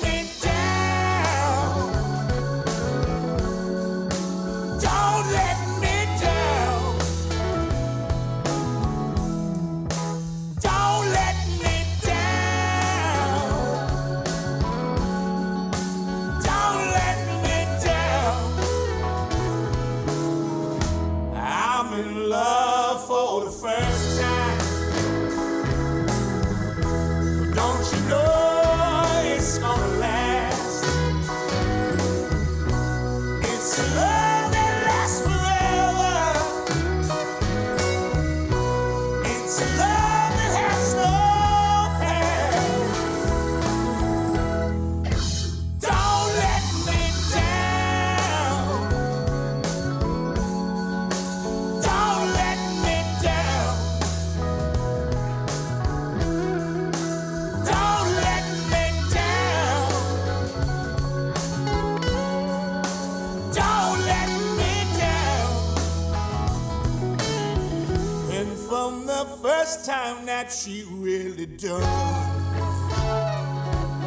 she really done,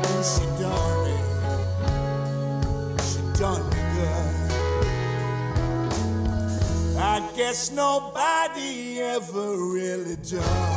And she done me. She done me good. I guess nobody ever really done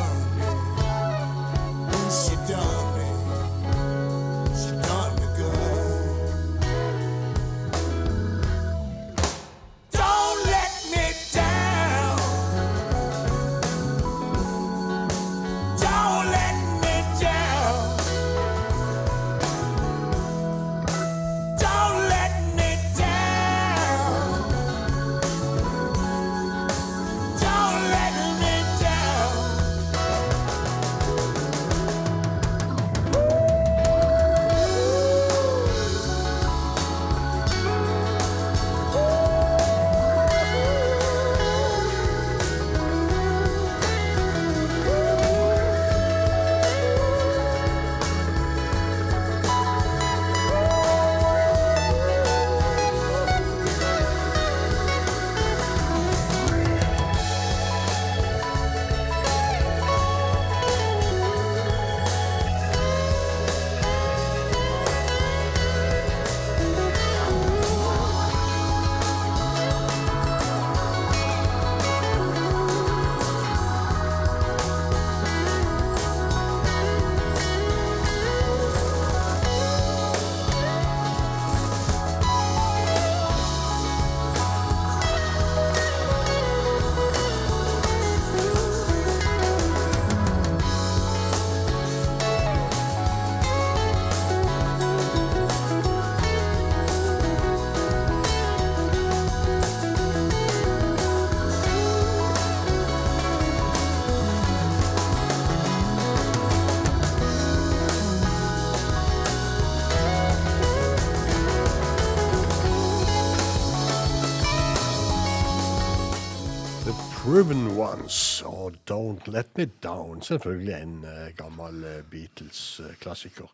Proven Ones og Don't Let Me Down. Selvfølgelig en uh, gammel uh, Beatles-klassiker.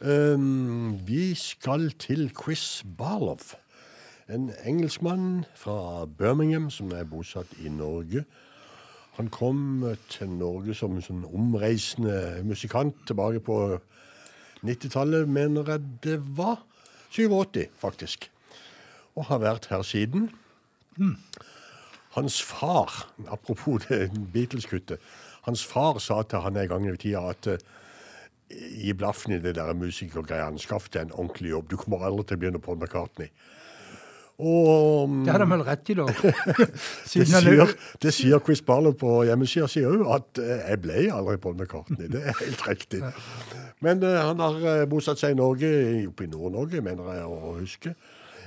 Um, vi skal til Chris Barlow. En engelskmann fra Birmingham som er bosatt i Norge. Han kom eh, til Norge som en sånn omreisende musikant tilbake på 90-tallet, mener jeg det var. 87, faktisk. Og har vært her siden. Hans far, apropos det Beatles-kuttet, hans far sa til han en gang i tida at eh, gi blaffen i det der musikergreiene, skaff deg en ordentlig jobb. Du kommer aldri til å bli noe Paul McCartney. Og Det hadde han vel rett i, da. <laughs> det, sier, det sier Chris Barlow på hjemmesida si òg, at eh, jeg ble aldri Paul McCartney. Det er helt riktig. Men eh, han har eh, bosatt seg i Norge, oppe i Nord-Norge, mener jeg å huske.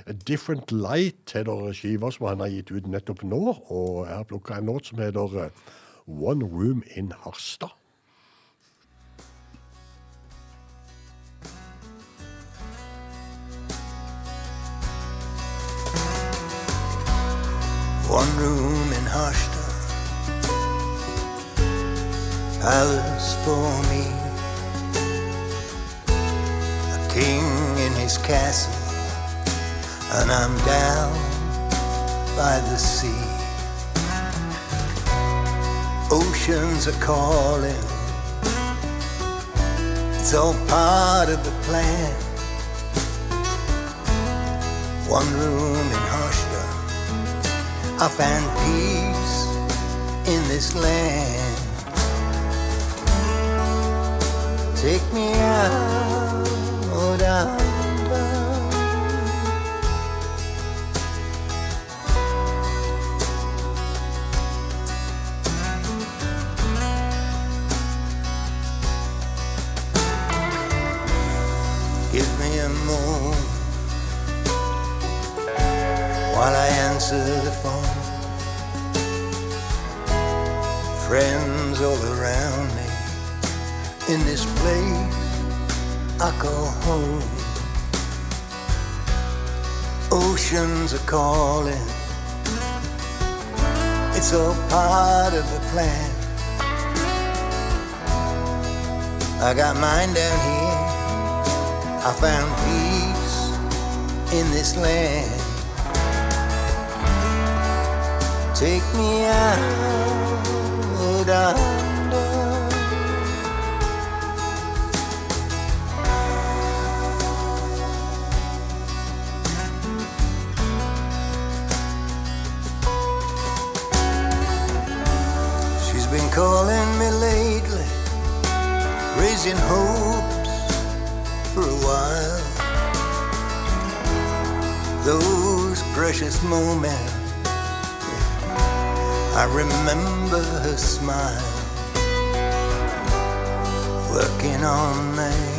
A Different Light heter skiva som han har gitt ut nettopp nå. Og jeg har plukka en låt som heter eh, One Room in Harstad. One room in Harstad, palace for me. A king in his castle, and I'm down by the sea. Oceans are calling, it's all part of the plan. One room in Harstad. I found peace in this land. Take me out, oh, down, while I answer the phone. Friends all around me in this place I call home. Oceans are calling, it's all part of the plan. I got mine down here, I found peace in this land. Take me out, She's been calling me lately, raising hopes for a while. Those precious moments I remember her smile. Working all night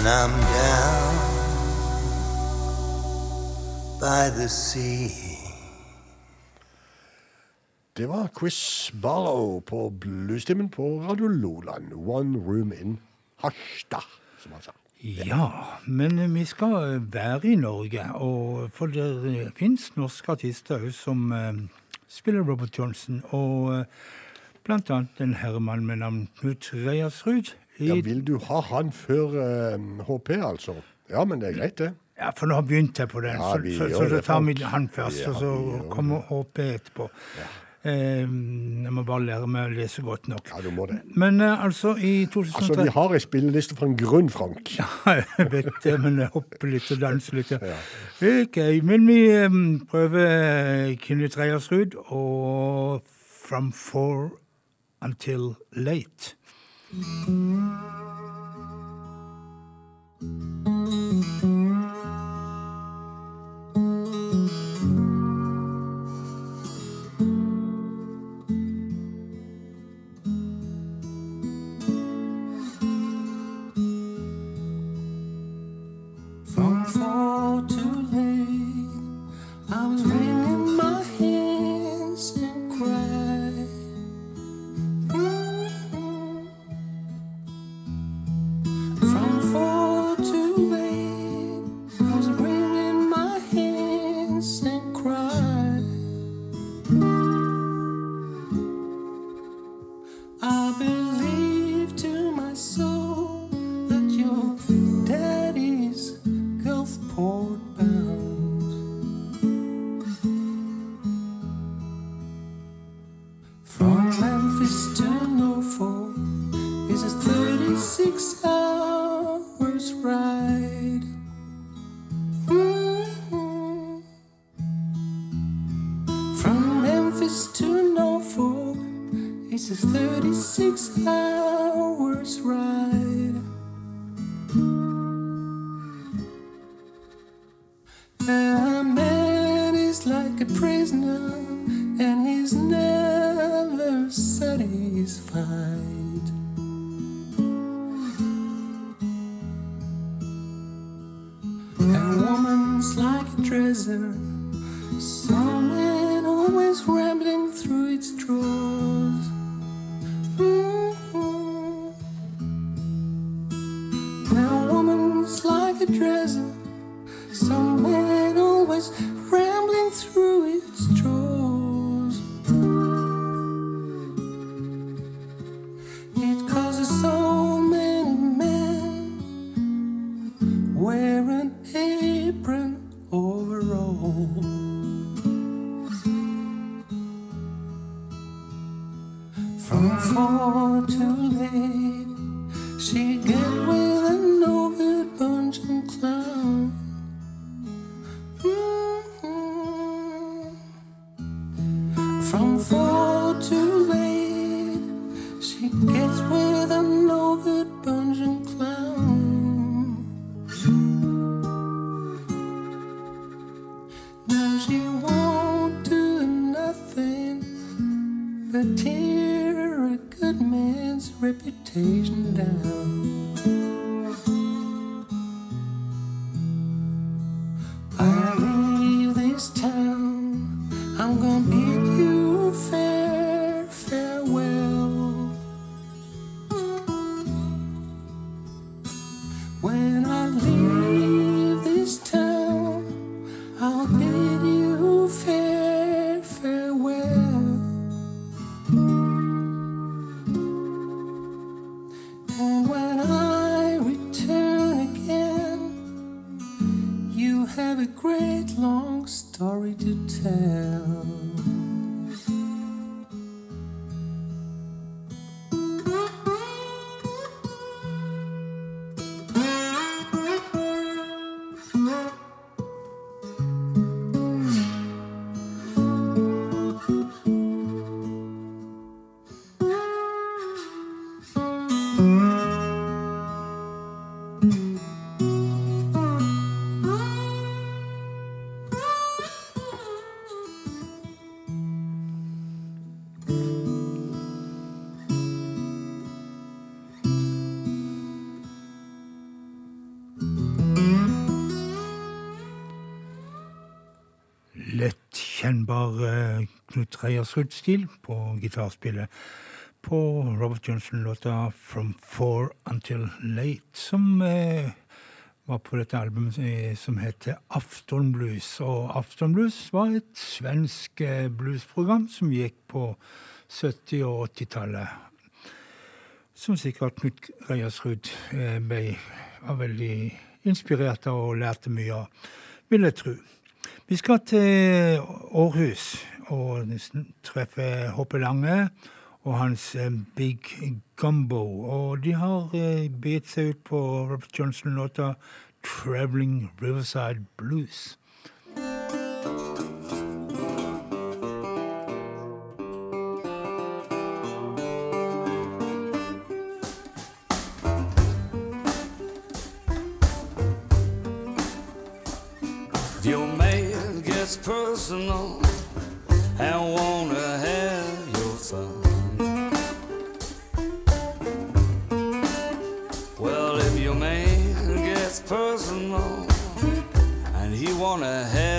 and I'm down by the sea. Det var Chris Barrow på bluestimen på Radio Loland. One room in Harstad, som han sa. Ja, men vi skal være i Norge, og for det fins norske artister òg som eh, spiller Robert Johnson, og eh, blant annet en herremann med navn Knut Reiersrud. Ja, vil du ha han før uh, HP, altså? Ja, men det er greit, det. Ja, for nå har begynt jeg på den, Ja, så, så, så, så tar vi han først, Ja, og så kommer HP etterpå. Eh, jeg må bare lære meg å lese godt nok. Ja, du må det. Men eh, altså, i 2003 Altså, vi har ei spilleliste for en grunn, Frank. ja, <laughs> jeg vet det, men jeg hopper litt og danser litt. Ja. Ok, men vi eh, prøver eh, Knut Reiersrud og From Four Until Late. From story to tell. Reiersrud-stil på gitarspillet på Robert Johnson-låta 'From Four Until Late', som eh, var på dette albumet eh, som heter Aftonblues. Og Aftonblues var et svensk eh, bluesprogram som gikk på 70- og 80-tallet. Som sikkert Knut Reiersrud eh, var veldig inspirert av og lærte mye av, vil jeg tro. Vi skal til Århus og treffe Hoppe Lange og hans eh, Big Gumbo. Og de har eh, begitt seg ut på Robert Johnson-låta 'Traveling Riverside Blues'. Your mail gets personal and wanna have your fun. Well, if your man gets personal and he wanna have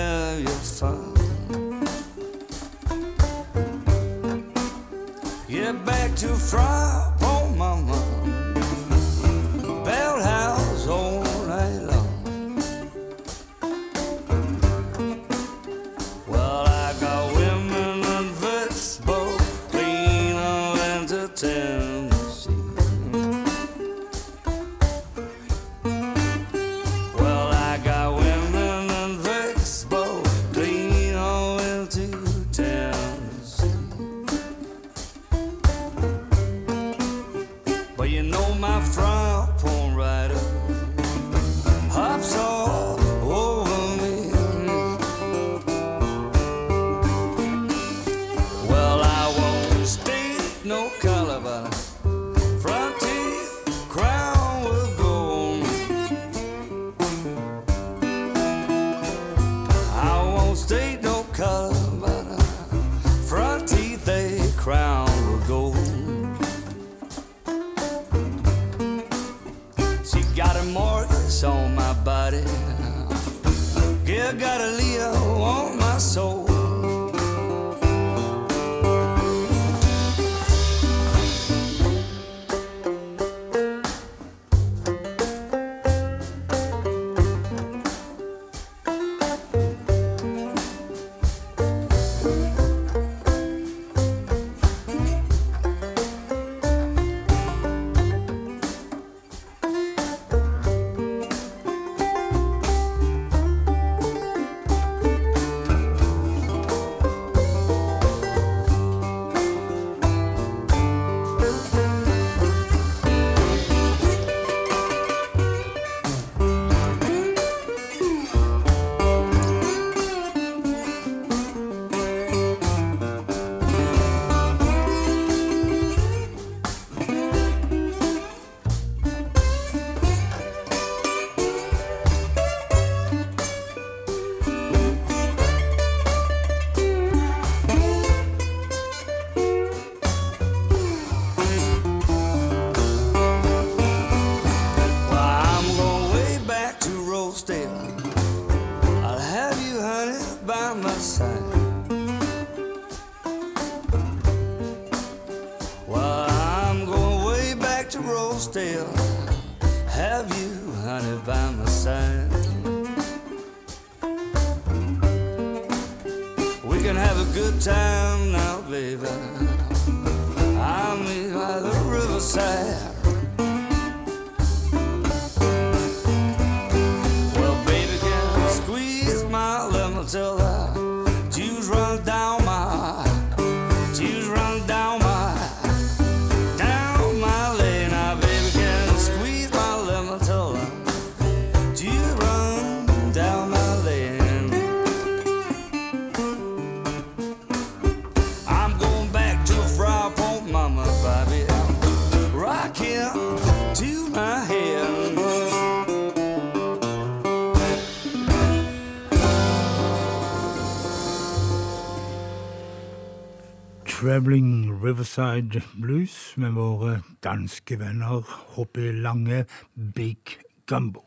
Traveling Riverside Blues med våre danske venner H.P. Lange Big Gumbo.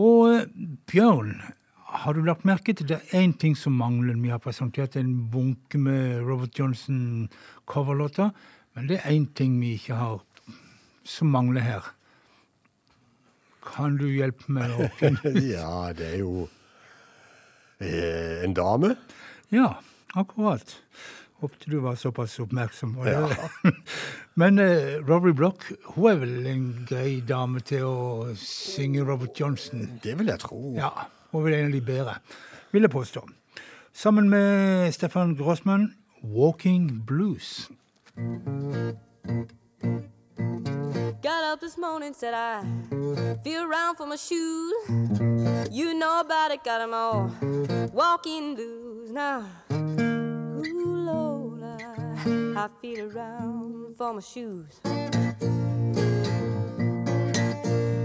Og eh, Bjørn, har du lagt merke til det er én ting som mangler? Vi har presentert en bunke med Robert Johnson coverlåter, men det er én ting vi ikke har som mangler her. Kan du hjelpe meg å <laughs> finne ja, det er jo eh, en dame. Ja, akkurat. Håpte du var såpass oppmerksom. Ja. <laughs> Men uh, Rory Block hun er vel en grei dame til å synge Robert Johnson? Det vil jeg tro. Ja, hun vil de bedre, vil jeg påstå. Sammen med Stefan Grossmann, 'Walking Blues'. Got up this morning, said I feel around for my shoes. You know about it, got them all. Walking blues now. Lord, I, feel around for my shoes.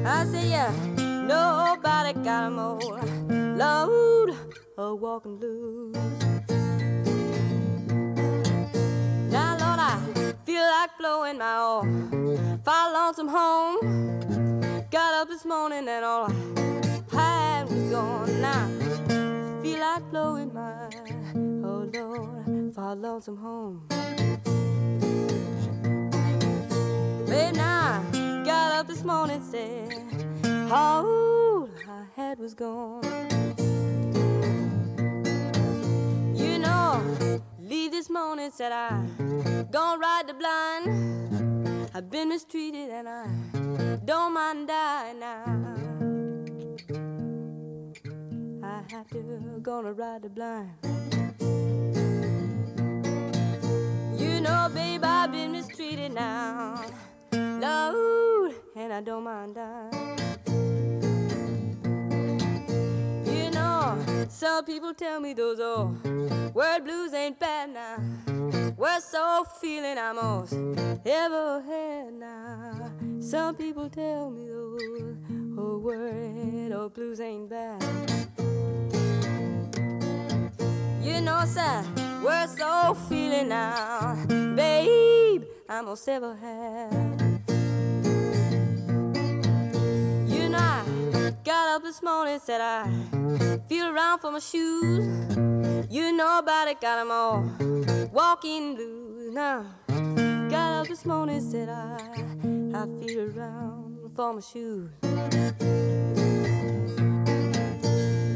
I say, yeah, nobody got 'em all. Lord, a walking blues. Now, Lord, I feel like blowing my all. Far lonesome home. Got up this morning and all I had was gone. Now, feel like blowing my oh Lord, far lonesome home. Babe, now got up this morning said all I had was gone. You know, leave this morning said I gonna ride the blind. I've been mistreated and I don't mind dying now. I have to gonna ride the blind. You know, babe, I've been mistreated now. Lord, and I don't mind dying. You know, some people tell me those old word blues ain't bad now. Worst so feeling I most ever had now. Some people tell me those old word or blues ain't bad. Know, sir, worst so feeling now, babe. I'm most ever had. You know, I got up this morning, said I feel around for my shoes. You know about it, got 'em all. Walking blues now. Got up this morning, said I, I feel around for my shoes.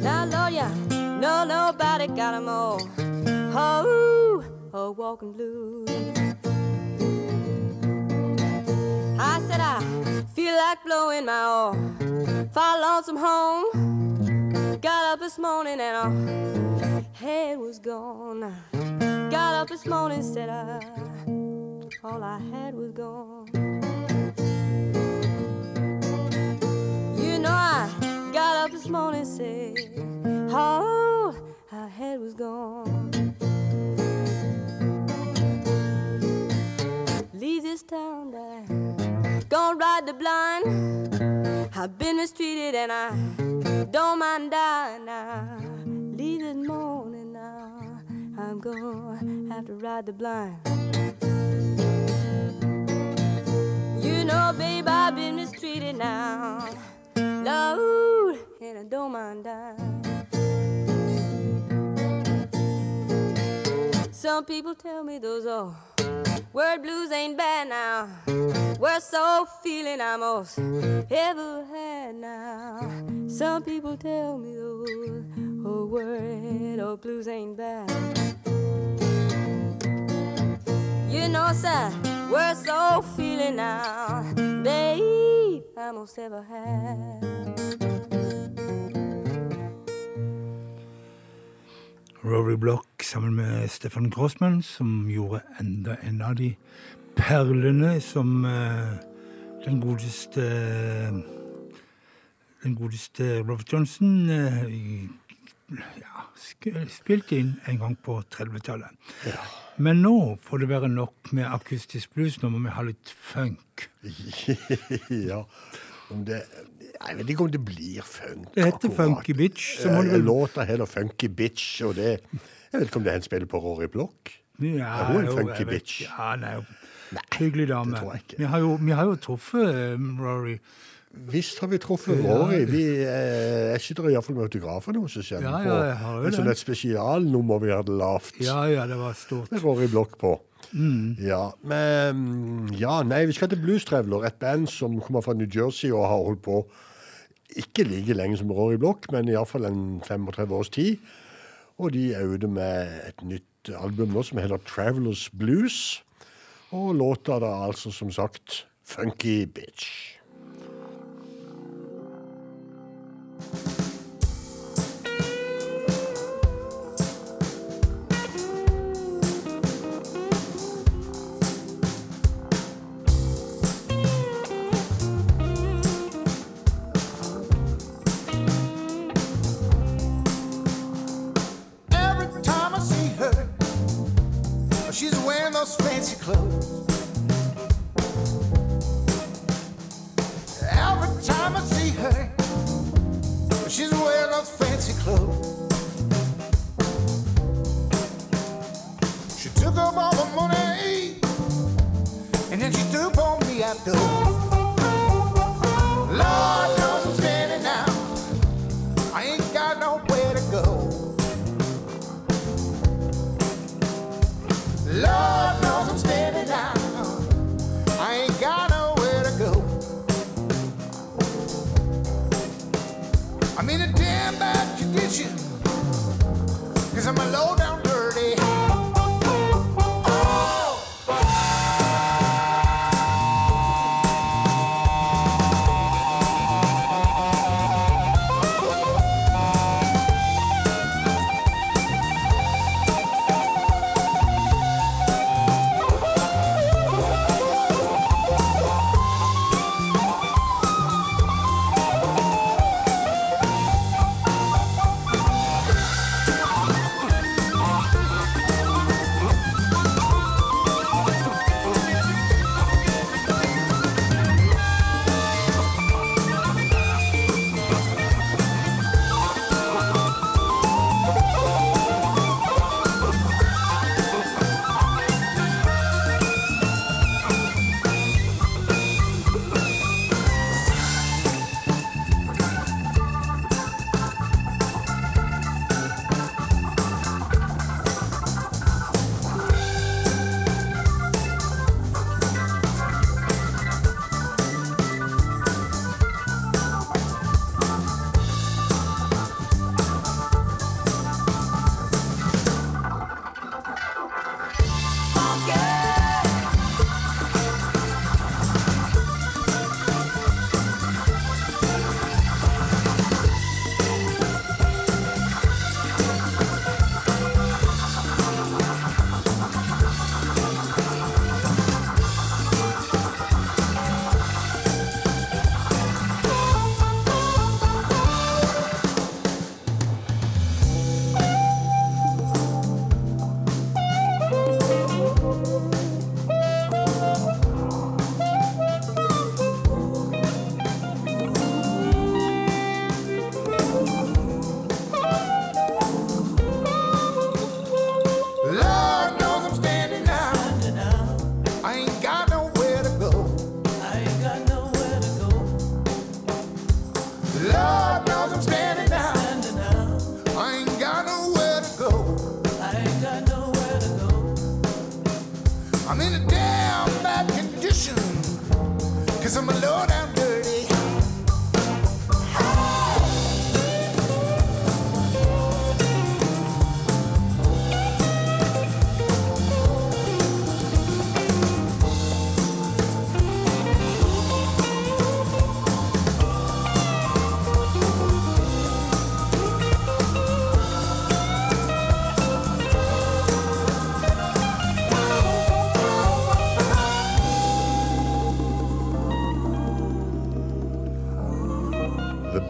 Now, Lord, yeah, no, nobody got got 'em all. Oh, oh, walking blues. I said I feel like blowing my all. Far lonesome home. Got up this morning and all head was gone. Got up this morning, said I, all I had was gone. You know I got up this morning, said, all I had was gone. Leave this town, but gonna ride the blind. I've been mistreated and I don't mind dying now. Leave this morning now. I'm gonna have to ride the blind. You know, babe, I've been mistreated now. Lord, and I don't mind dying. Some people tell me those old word blues ain't bad now. Worst so feeling I most ever had now. Some people tell me those old word old blues ain't bad. You know, sir, worst so feeling now, babe, I most ever had. Rory Block sammen med Stefan Grossman, som gjorde enda en av de perlene som uh, den godeste Den godeste Robert Johnson uh, ja, spilte inn en gang på 30-tallet. Men nå får det være nok med akustisk blues. Nå må vi ha litt funk. <laughs> ja. Om det, jeg vet ikke om det blir funk. Det heter akkurat. Funky Bitch, Som ja, Eh, Låta heter Funky Bitch, og det Jeg vet ikke om det er en spiller på Rory Block. Ja, Er hun en funky vet bitch? Ja, nei, hyggelig dame. det tror jeg ikke. Vi har jo, vi har jo truffet eh, Rory. Visst har vi truffet. Rory. Vi, eh, jeg sitter iallfall med autografer hos oss igjen. Ja, på ja, jo en sånn et spesialnummer vi hadde lavt. Ja, ja, det var stort. med Rory Block på. Mm. Ja, men Ja, nei, vi skal til Blues Traveler, et band som kommer fra New Jersey og har holdt på ikke like lenge som Rory Block, men iallfall en 35 års tid. Og de er ute med et nytt album nå som heter Travelers Blues. Og låta da altså som sagt Funky Bitch.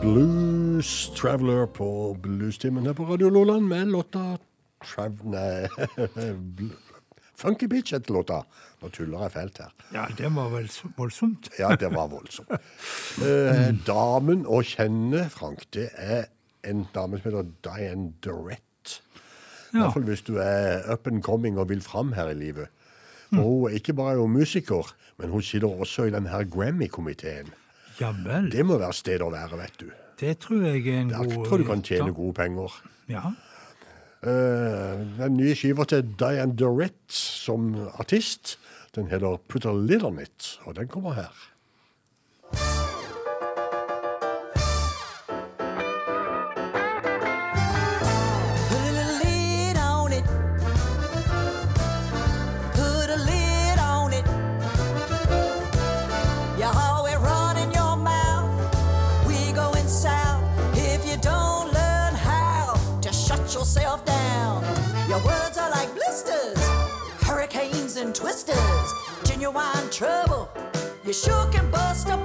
Blues Traveler på Bluestimen her på Radio Loland med låta Trav... Nei <laughs> Funky Bitch heter låta. Nå tuller jeg fælt her. Ja, det var vel så voldsomt. <laughs> Ja, det var voldsomt. Eh, damen å kjenne, Frank, det er en dame som heter Diane Dorett. I hvert fall hvis du er up and coming og vil fram her i livet. For hun er ikke bare hun musiker, men hun sitter også i denne Grammy-komiteen. Ja vel. Det må være sted å være, vet du. Det tror jeg er en Der god tror du kan tjene gode penger. Ja. Uh, den nye skiva til Diane Dorett som artist, den heter Put a Lid On It, og den kommer her. Twisters, genuine trouble. You sure can bust a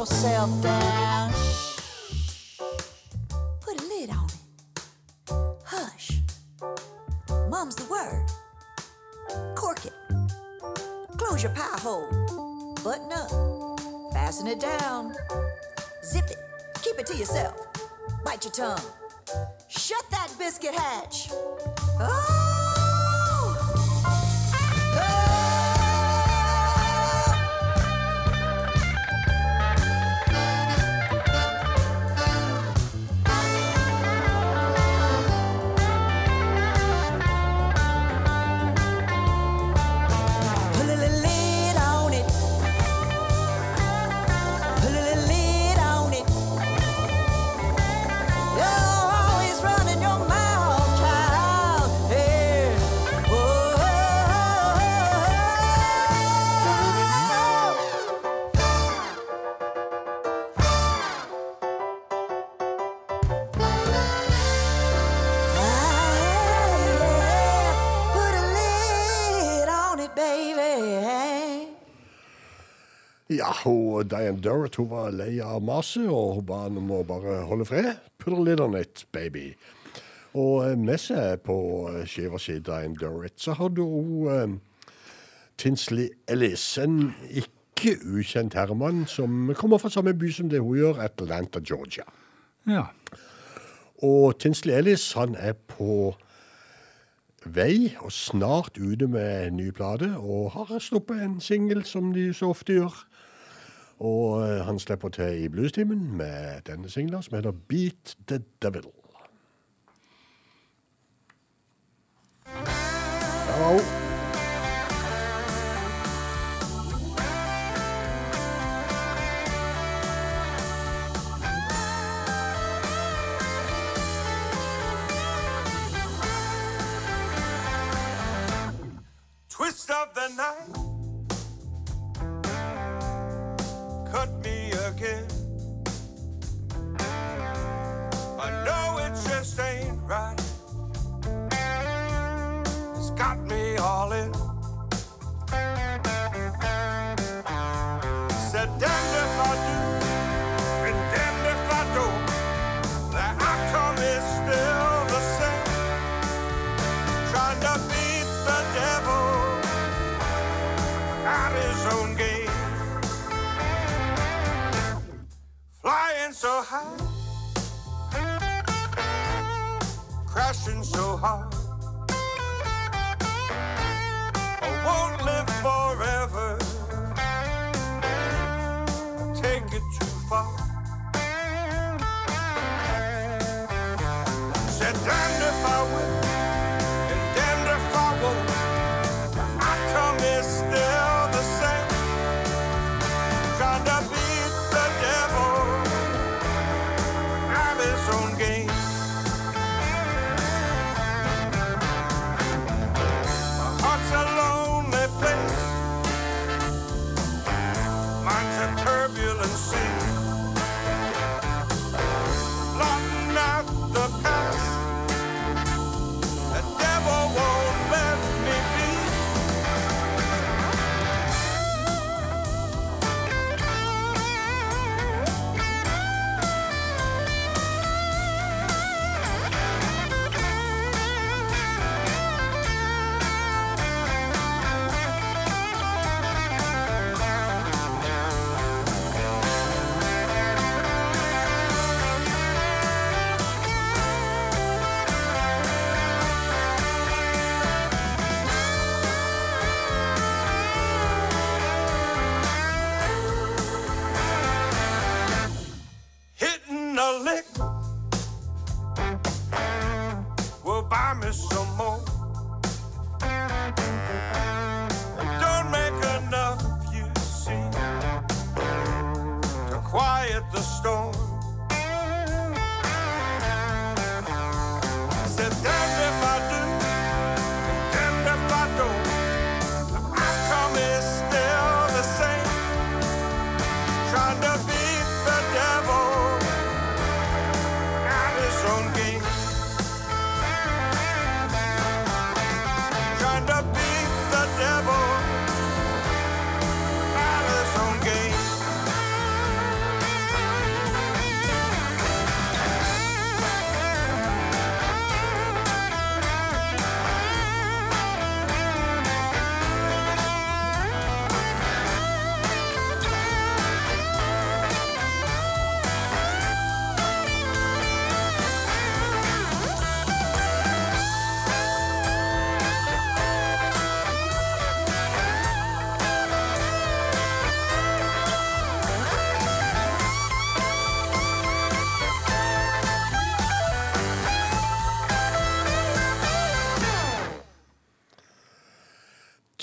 yourself down. Shh. Put a lid on it. Hush. Mum's the word. Cork it. Close your pie hole. Button up. Fasten it down. Zip it. Keep it to yourself. Bite your tongue. Shut that biscuit hatch. Oh! Ja, hun, Diane Durrett hun var lei av maset, og hun ba om å bare holde fred. Put a lid on it, baby. Og eh, med seg på eh, skiva si Diane Durrett, så hadde hun eh, Tinsley Ellis, en ikke ukjent herremann som kommer fra samme by som det hun gjør, Atlanta, Georgia. Ja. Og Tinsley Ellis han er på vei og snart ute med en ny plate, og har sluppet en singel som de så ofte gjør. Og eh, han slipper til i bluestimen med denne singla som heter Beat the Devil. Hello. Twist of the night. Cut me again. I know it just ain't right. It's got me all in. crashing so hard. I won't live forever.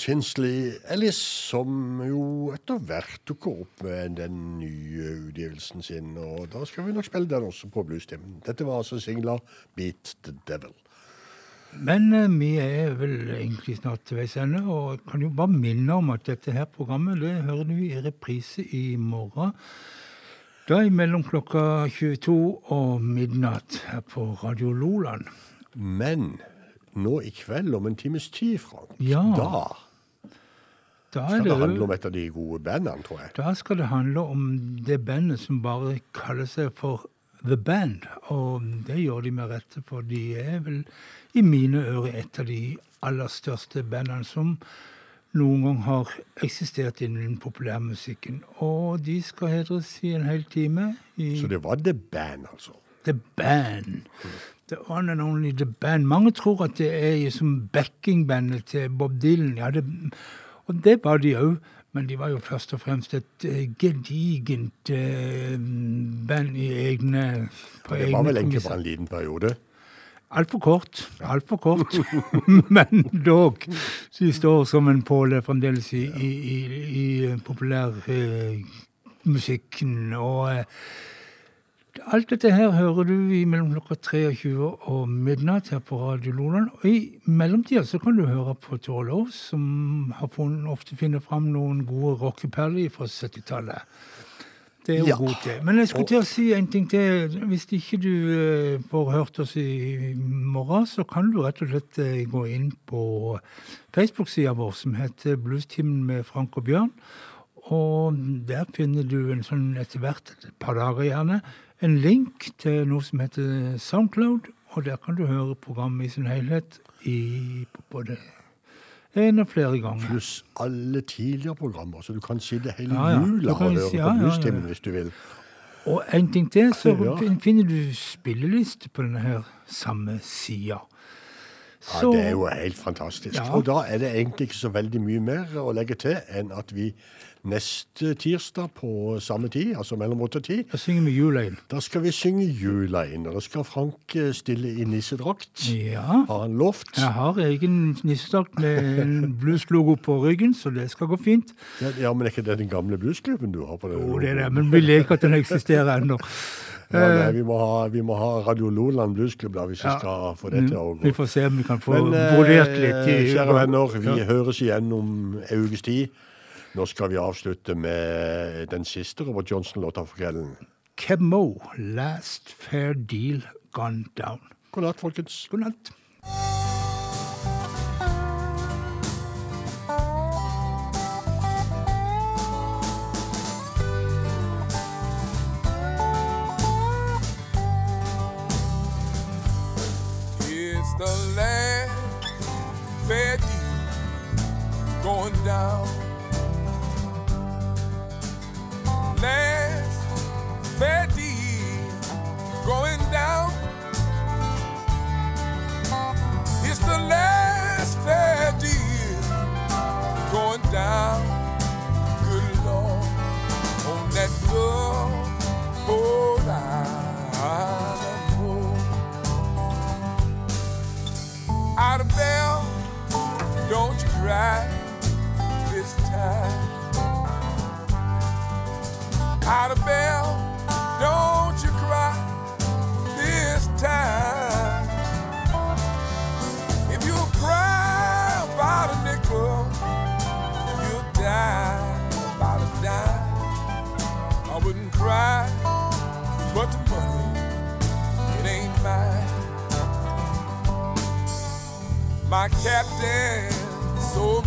Tinsley Ellis, som jo etter hvert dukker opp med den nye utgivelsen sin. Og da skal vi nok spille den også på bluesstemmen. Dette var altså singla 'Beat the Devil'. Men eh, vi er vel egentlig snart til veis ende, og kan jo bare minne om at dette her programmet det hører du i reprise i morgen. Da mellom klokka 22 og midnatt her på Radio Loland. Men nå i kveld, om en times tid, Frank, Ja. da skal det handle om et av de gode bandene, tror jeg. Da skal det handle om det bandet som bare kaller seg for The Band. Og det gjør de med rette, for de er vel i mine ører et av de aller største bandene som noen gang har eksistert innen populærmusikken. Og de skal hedres i en hel time. Så det var The Band, altså. The Band. The one and only The Band. Mange tror at det er som backingbandet til Bob Dylan. Ja, det, og det var de òg, men de var jo først og fremst et eh, gedigent eh, band i egne på Det var vel egentlig bare en liten periode. Altfor kort. Altfor kort. <laughs> Men dog. De står som en påle fremdeles i, i, i, i populærmusikken. og eh, alt dette her hører du i mellom klokka 23 og midnatt her på Radio Loland. Og i mellomtida så kan du høre på Torlov, som har funnet, ofte finner fram noen gode rockeperler fra 70-tallet. Det er jo Ja. god til. Men jeg skulle til å si en ting til. Hvis ikke du eh, får hørt oss i morgen, så kan du rett og slett eh, gå inn på Facebook-sida vår som heter Bluestimen med Frank og Bjørn. Og der finner du en sånn etter hvert, et par dager gjerne, en link til noe som heter Soundcloud. Og der kan du høre programmet i sin helhet i både en og flere ganger. Pluss alle tidligere programmer, så du kan sitte hele Ja, ja. jula og høre på ja, ja. Bluestimen hvis du vil. Og en ting til, så finner du spilleliste på denne her samme sida. Ja, Det er jo helt fantastisk. Og da er det egentlig ikke så veldig mye mer å legge til enn at vi neste tirsdag på samme tid, altså mellom åtte og ti, Da synger vi jula inn. da skal vi synge jula inn. Og da skal Frank eh, stille i nissedrakt. Ja. Har han lovt? Jeg har egen nissedrakt med en blueslogo på ryggen, så det skal gå fint. Ja, ja, men er ikke det den gamle bluesklubben du har på den? Jo, det er det, men vi leker at den eksisterer ennå. <laughs> Ja, nei, vi, må ha, vi må ha Radio Loland bluesklubb da, hvis vi Ja. skal få det til å gå. Vi får se om vi kan få eh, brodert litt. i- kjære venner, vi høres igjen om en ukes tid. Nå skal vi avslutte med den siste Robert Johnson-låta for kvelden. Kemo, Last Fair Deal Gone Down. God natt, folkens. God natt. It's the last fair deal going down. Out of. Don't you cry this time. If you cry about a nickel, you'll die about a dime. I wouldn't cry, but the money, it ain't mine. My captain so